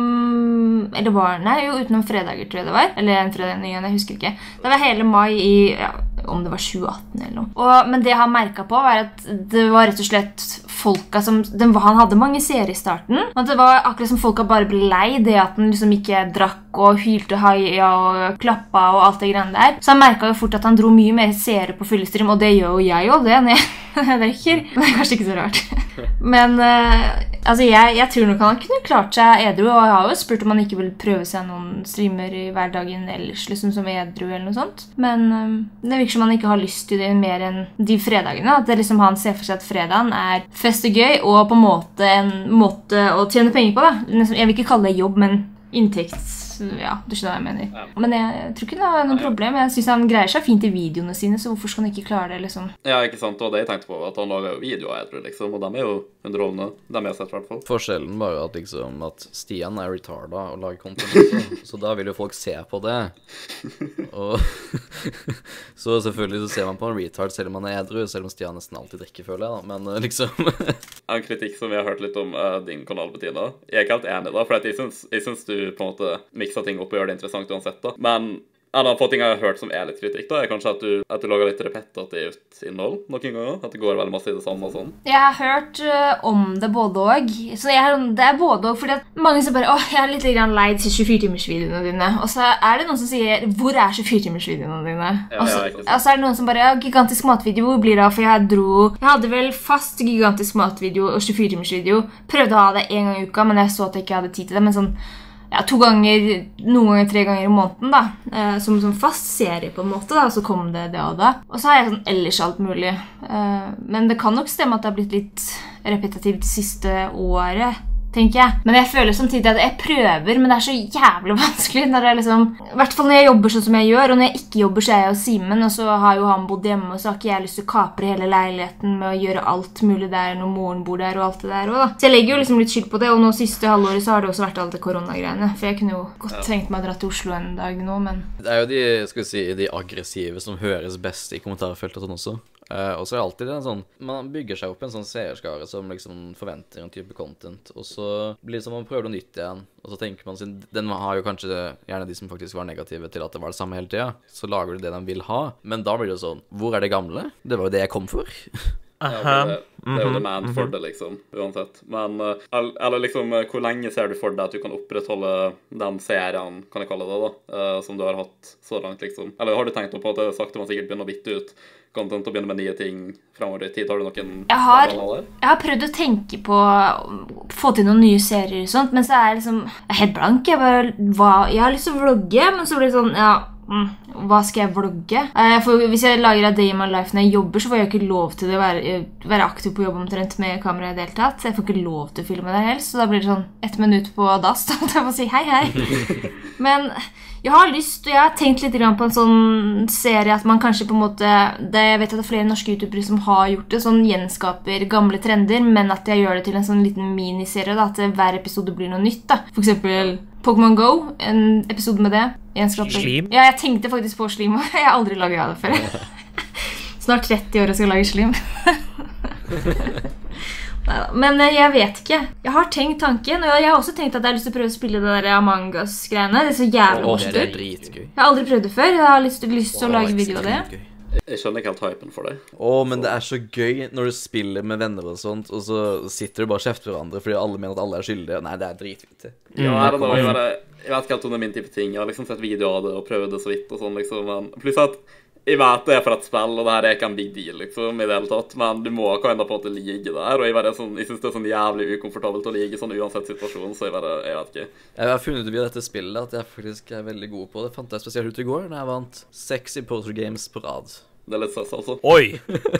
Eller var Nei, jo, utenom fredager, tror jeg det var. Eller en fredag jeg husker ikke. Det var hele mai i ja, om det var 2018 eller noe. Og, men det jeg har merka på, var at det var rett og slett folka som den, Han hadde mange seere i starten. Og det var akkurat som folka bare ble lei det at han liksom ikke drakk og hylte haia og klappa og alt det greiene der. Så han merka jo fort at han dro mye mer seere på fyllestream, og det gjør jo jeg òg, det, når jeg, [LAUGHS] drikker. Men det er kanskje ikke så rart. [LAUGHS] Men uh, altså, jeg, jeg tror nok han kunne klart seg edru, og jeg har jo spurt om han ikke vil prøve seg noen streamer i hverdagen ellers, liksom som edru eller noe sånt. Men um, det virker som han ikke har lyst til det mer enn de fredagene. At det liksom han ser for seg at fredagen er fest og gøy, og på en måte en måte å tjene penger på. da. Jeg vil ikke kalle det jobb, men inntekts... Ja, du skjønner hva jeg mener. Men jeg tror ikke det er noe problem. Jeg synes han greier seg fint i videoene sine, så hvorfor skal han ikke klare det, liksom? Ja, ikke sant. Og det jeg tenkte på, var at han lager jo videoer jeg tror, liksom, og de er jo underholdende. De jeg har sett, i hvert fall. Forskjellen bare at liksom at Stian er retarda og lager content [LAUGHS] så da vil jo folk se på det. Og [LAUGHS] Så selvfølgelig så ser man på en retard selv om han er edru, selv om Stian nesten alltid drikker, føler jeg, da. Men eh, liksom [LAUGHS] En kritikk som vi har hørt litt om uh, din kanal, Bettina. Jeg er ikke helt enig, da, for jeg syns, jeg syns du på en måte mikser ting opp og gjør det interessant uansett, da. Men En av få ting jeg har hørt som er litt kritikk, da, er kanskje at du, at du lager litt repetitivt innhold noen ganger. At det går veldig masse i det samme og sånn. Jeg har hørt uh, om det både òg. Så jeg det er både òg fordi at mange som bare åh, jeg er litt lei de 24-timersvideoene dine. Og så er det noen som sier hvor er 24-timersvideoene dine? Ja, og, så, ja, og så er det noen som bare ja, gigantisk matvideo, hvor blir det av? For jeg dro Jeg hadde vel fast gigantisk matvideo og 24-timersvideo. Prøvde å ha det én gang i uka, men jeg så at jeg ikke hadde tid til det. Men sånn ja, to ganger, noen ganger tre ganger i måneden, da. Eh, som, som fast serie, på en måte. da, Så kom det det og da. Og så har jeg sånn ellers alt mulig. Eh, men det kan nok stemme at det har blitt litt repetitivt siste året. Tenker jeg. Men jeg føler samtidig at jeg prøver, men det er så jævlig [LAUGHS] vanskelig. når jeg liksom, I hvert fall når jeg jobber sånn som jeg gjør, og når jeg ikke jobber, så er jeg hos Simen, og så har jo han bodd hjemme, og så har ikke jeg lyst til å kapre hele leiligheten med å gjøre alt mulig der når moren bor der, og alt det der også, da. Så jeg legger jo liksom litt skyld på det, og nå siste halvåret så har det også vært alle de koronagreiene. For jeg kunne jo godt tenkt meg å dra til Oslo en dag nå, men Det er jo de, skal vi si, de aggressive som høres best i kommentarfeltet og sånn også. Eh, og så er det alltid en sånn Man bygger seg opp en sånn seerskare som liksom forventer en type content, og så blir det som om man prøver noe nytt igjen, og så tenker man sin Den har jo kanskje gjerne de som faktisk var negative til at det var det samme hele tida, så lager du det de vil ha, men da blir det sånn Hvor er det gamle? Det var jo det jeg kom for. Ja, det, det er jo demand for det, liksom, uansett. Men eh, eller liksom, eh, hvor lenge ser du for deg at du kan opprettholde den serien, kan jeg kalle det, da, eh, som du har hatt så langt, liksom? Eller har du tenkt noe på at det sakte, men sikkert begynner å bitte ut content og begynne med nye ting fremover i tid? Har du noen Jeg har- Jeg har prøvd å tenke på å få til noen nye serier og sånt, men så er jeg liksom jeg er helt blank. Jeg, bare, hva, jeg har lyst til å vlogge, men så blir det sånn Ja, mm, hva skal jeg vlogge? Eh, For Hvis jeg lager A Day in My Life når jeg jobber, så får jeg ikke lov til å være, være aktiv på jobb omtrent med kamera i det hele tatt. Jeg får ikke lov til å filme det helst, så da blir det sånn ett minutt på dass. [LAUGHS] Da jeg si hei, hei. [LAUGHS] Men jeg har lyst, og jeg har tenkt litt på en sånn serie at man kanskje på en måte det, Jeg vet at det er flere norske youtubere som har gjort det, sånn gjenskaper gamle trender, men at jeg gjør det til en sånn liten miniserie. da, At hver episode blir noe nytt. da. For eksempel Pokémon Go, en episode med det. Slim? Ja, jeg tenkte faktisk på slim. [LAUGHS] Jeg har aldri laga det før. [LAUGHS] Snart 30 år og skal lage slim. [LAUGHS] Men eh, jeg vet ikke. Jeg har tenkt tanken, og jeg har også tenkt at jeg har lyst til å prøve å spille det der Among us-greiene. Det er så jævlig morsomt. Jeg har aldri prøvd det før. Jeg har lyst, lyst til å lage video av det. Gøy. Jeg skjønner ikke helt hypen for det. Å, men det er så gøy når du spiller med venner og sånt, og så sitter du bare og kjefter hverandre fordi alle mener at alle er skyldige. Nei, det er dritfint. Mm. Ja, jeg, jeg vet ikke helt om det er min type ting. Jeg har liksom sett videoer av det og prøvd det så vidt. og sånn liksom, men Pluss at jeg vet det er for et spill, og det her er ikke en big deal, liksom, i det hele tatt. Men du må kan enda på en måte ligge der, og jeg, bare, er sånn, jeg syns det er sånn jævlig ukomfortabelt å ligge sånn uansett situasjon, så jeg bare Jeg vet ikke. Jeg har funnet ut via dette spillet at jeg faktisk er veldig god på det. Fant jeg spesielt ut i går, når jeg vant seks i Poster Games på rad. Det er litt stress, altså. Oi!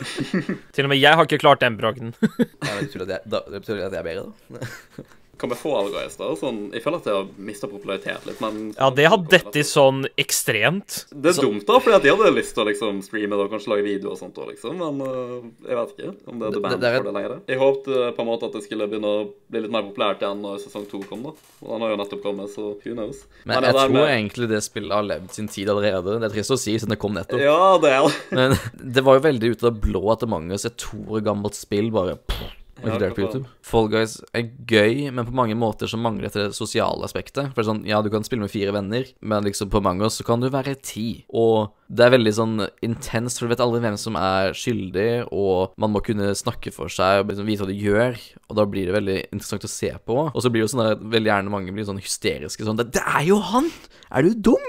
[LAUGHS] Til og med jeg har ikke klart den bragden. Ja, det betyr at jeg, da, det betyr at jeg er bedre, da. [LAUGHS] Vi få da? Sånn, jeg føler at det har mista popularitet litt, men Ja, det har dette sånn ekstremt. Det er dumt, da, fordi at jeg hadde lyst til å liksom streame det og kanskje lage video og sånt òg, liksom. Men uh, jeg vet ikke om det er the demand det er for det lenger. Jeg håpet på en måte at det skulle begynne å bli litt mer populært igjen når sesong to kom, da. Og den har jo nettopp kommet, så who knows. Men men jeg tror med- egentlig det spillet har levd sin tid allerede. Det er trist å si, siden det kom nettopp. Ja, det er det. Men [LAUGHS] det var jo veldig ute av det blå at Among us, et to år gammelt spill, bare pff, eksploderte på. YouTube. Fall Guys er gøy, men på mange måter så mangler det det sosiale aspektet. For det er sånn, ja, du kan spille med fire venner, men liksom på Among us så kan du være ti. Og det er veldig sånn intenst, for du vet aldri hvem som er skyldig, og man må kunne snakke for seg og liksom vite hva de gjør, og da blir det veldig interessant å se på. Og så blir det jo sånn der, veldig gjerne mange blir sånn hysteriske sånn Det, det er jo han! Er du dum?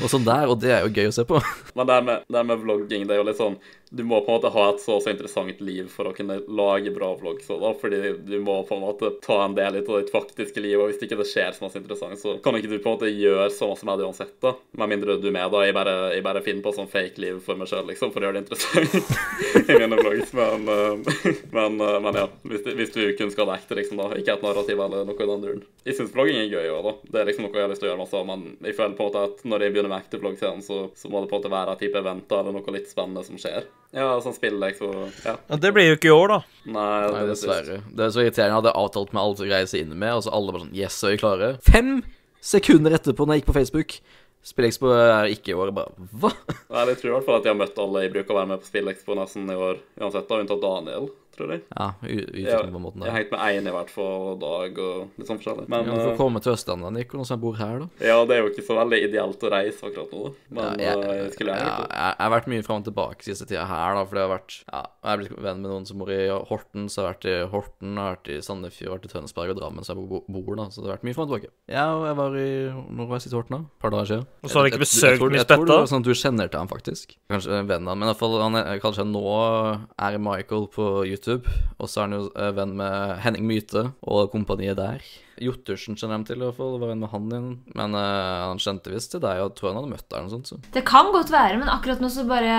Og sånn der, og det er jo gøy å se på. [LAUGHS] Men det her med, det her med vlogging, det er jo litt sånn Du må på en måte ha et så så interessant liv for å kunne lage bra vlogg, så da, fordi du må på en måte ta en del ut av ditt faktiske liv, og hvis ikke det skjer så masse interessant, så kan ikke du på en måte gjøre så masse med det uansett, da. Med mindre du er med, da. Jeg bare, jeg bare finner på sånn fake liv for meg sjøl, liksom, for å gjøre det interessant [LAUGHS] i mine vlogs. Men, eh, men, eh, men ja, hvis, hvis du kun skal ekte, liksom, da. Ikke et narrativ eller noe i den duren. Jeg syns vlogging er gøy òg, da. Det er liksom noe jeg har lyst til å gjøre masse av, men jeg føler på en måte at når jeg begynner med ekte vlogg, så, så må det på en måte være et type eventer eller noe litt spennende som skjer. Ja, sånn spillek, så ja. Ja, det blir jo ikke i år, da. Nei, det Nei dessverre. Det er så irriterende. Jeg hadde avtalt med alt å greie seg inn med, og så alle bare sånn Yes, så er vi klare. Fem sekunder etterpå, når jeg gikk på Facebook Spillekspo er ikke i år. Jeg bare Hva? Nei, jeg tror i hvert fall at jeg har møtt alle jeg bruker å være med på Spillekspo nesten i år, uansett, da, unntatt Daniel. Tror jeg. Ja, utvikling på en måte jeg har hengt med én i hvert fall dag, og litt sånn forskjellig. Men Ja, du får eh, komme til Østlandet, Nico, når som jeg bor her, da. ja, det er jo ikke så veldig ideelt å reise akkurat nå, da. Men ja, jeg, jeg skulle gjerne gjort det. jeg, har vært mye fram og tilbake siste tida her, da, for jeg har vært Ja, jeg er blitt venn med noen som bor i Horten, så jeg har vært i Horten, jeg har vært i Sandefjord, vært i Tønsberg og Drammen, så jeg bor, bor da, så det har vært mye fram og tilbake. Ja, og jeg var i var i Horten, da? Et par dager siden. Og så har du ikke besøkt jeg tror- Jeg tror det var sånn at du kjenner til ham, faktisk. Kanskje en venn av men iallfall han er, kanskje nå er Michael på YouTube, og så er han jo eh, venn med Henning Mythe og kompaniet der. Jottersen kjenner jeg til, i hvert fall. Var venn med han din. Men uh, han kjente visst til deg, og tror han hadde møtt deg eller noe sånt. Så. Det kan godt være, men akkurat nå så bare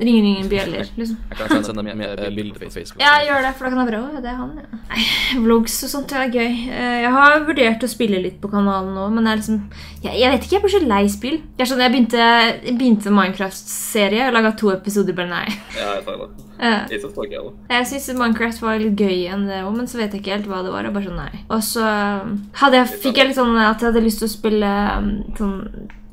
ringer ingen [LAUGHS] bjeller. liksom. Jeg kan sende dem bilder på Facebook. Ja, gjør det, for da kan jeg prøve. Det er han, ja. Nei, vlogs og sånt det er gøy. Eh, Jeg har vurdert å spille litt på kanalen nå, men jeg er liksom Jeg, jeg vet ikke, jeg blir så lei spill. Jeg, er sånn, jeg begynte, jeg begynte Minecraft-serie og laga to episoder, bare nei. Ja, jeg det. [LAUGHS] Eh, Jeg det syns Minecraft var litt gøy igjen, det òg, men så vet jeg ikke helt hva det var. og bare sånn nei. Og så hadde jeg, fikk jeg litt sånn at jeg hadde lyst til å spille um, sånn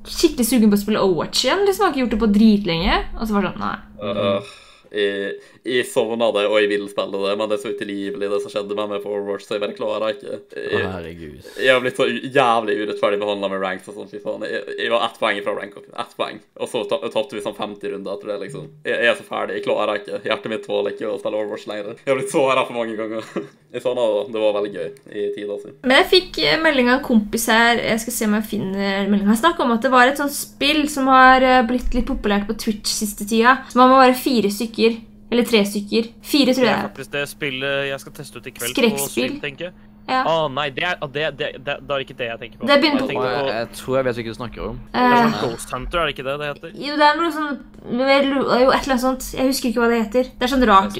Skikkelig sugen på å spille Overwatch igjen. Liksom, jeg har ikke gjort det på dritlenge. Og så var det sånn, nei. Uh, jeg, jeg sovna det, og jeg vil spille det, men det er så utilgivelig, det som skjedde med meg på Overwatch, så jeg bare klarer ikke. Jeg, herregud. jeg har blitt så jævlig urettferdig behandla med ranks og sånn, fy faen. Jeg, jeg var ett poeng fra rank up. Ett poeng. Og så ta- tapte vi sånn 50 runder etter det, liksom. Jeg, jeg er så ferdig. Jeg klarer ikke. Hjertet mitt tåler ikke å spille Overwatch lenger. Jeg har blitt såra for mange ganger. [LAUGHS] Jeg savna det. Det var veldig gøy i tida si. Men jeg fikk eh, melding av en kompis her Jeg skal se om jeg finner meldinga, snakk om at det var et sånt spill som har eh, blitt litt populært på Twitch siste tida. Som man må være fire stykker. Eller tre stykker. Fire, tror jeg. Det er jeg. faktisk det spillet jeg skal teste ut i kveld. Skrekkspill. På tenker jeg. Ja. Å nei, det er, ah, det, det, det, det er ikke det jeg tenker på. Det jeg Og jeg, på jeg tror jeg vet hva du snakker om. det er Eh, sånn Ghost Hunter, er det ikke det det heter? jo, det er noe sånn Jo, et eller annet sånt. Jeg husker ikke hva det heter. Det er sånn rart.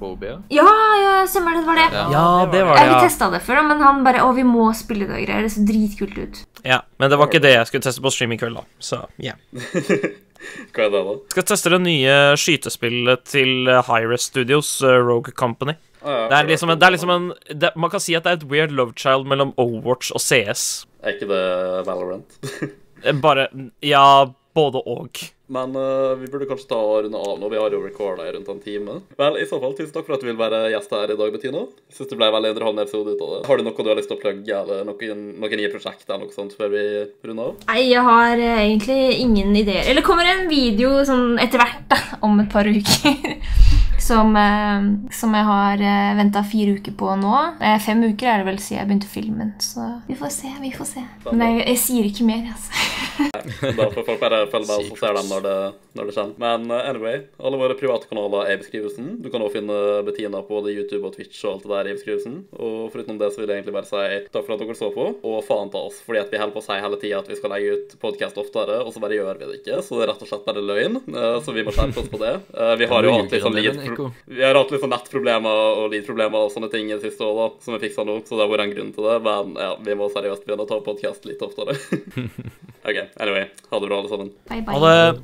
Phobia? Ja, ja, stemmer det. Det var det. Ja. Ja, det var Jeg det, har ikke ja. testa det før, men han bare Å, vi må spille det og greier. Det ser dritkult ut. ja. Men det var ikke det jeg skulle teste på stream i kveld, da. Så ja. [LAUGHS] Hva er det, da? Skal teste det nye skytespillet til eh, Hi-Res Studios, eh, Rogue Company. Ah, ja, Det er liksom, en- det er liksom en det, Man kan si at det er et weird love child mellom Overwatch og CS. Er ikke det Valorant? [LAUGHS] Eh, Bare Ja, både og. Men uh, vi burde kanskje ta og runde av nå. Vi har jo recorda i rundt en time. Vel, i så fall, tusen takk for at du vil være gjest her i dag, Bettina. Syns det ble veldig underholdende episode ut av det. Har du noe du har lyst til å plugge, eller noen, noen nye prosjekter eller noe sånt før vi runder av? Nei, jeg har eh, egentlig ingen ideer. Eller kommer en video sånn etter hvert, da, om et par uker. [LAUGHS] Som, eh, som jeg har uh, venta fire uker på nå. Eh, fem uker er det vel siden jeg begynte filmen, så vi får se. vi får se. Men jeg, jeg sier ikke mer, altså. [LAUGHS] Da får folk bare følge med, så ser de når det, når det kommer. Men eh, anyway, alle våre private kanaler er i beskrivelsen. Du kan også finne Bettina på både YouTube og Twitch og alt det der i beskrivelsen. Og foruten det så vil jeg egentlig bare si takk for at dere så på, og faen ta oss. Fordi at vi holder på å si hele tida at vi skal legge ut podkast oftere, og så bare gjør vi det ikke. Så det er rett og slett bare løgn. Eh, Så vi må skjerpe oss på det. Eh, Vi har jo hatt litt sånn Vi har hatt litt sånn nettproblemer og lydproblemer og sånne ting i det siste år, da, som vi fiksa nå, så det har vært en grunn til det. Men ja, vi må seriøst begynne å ta podkast litt oftere. [LAUGHS] OK, anyway. Ha det bra, alle sammen. Bye, bye. Ha det.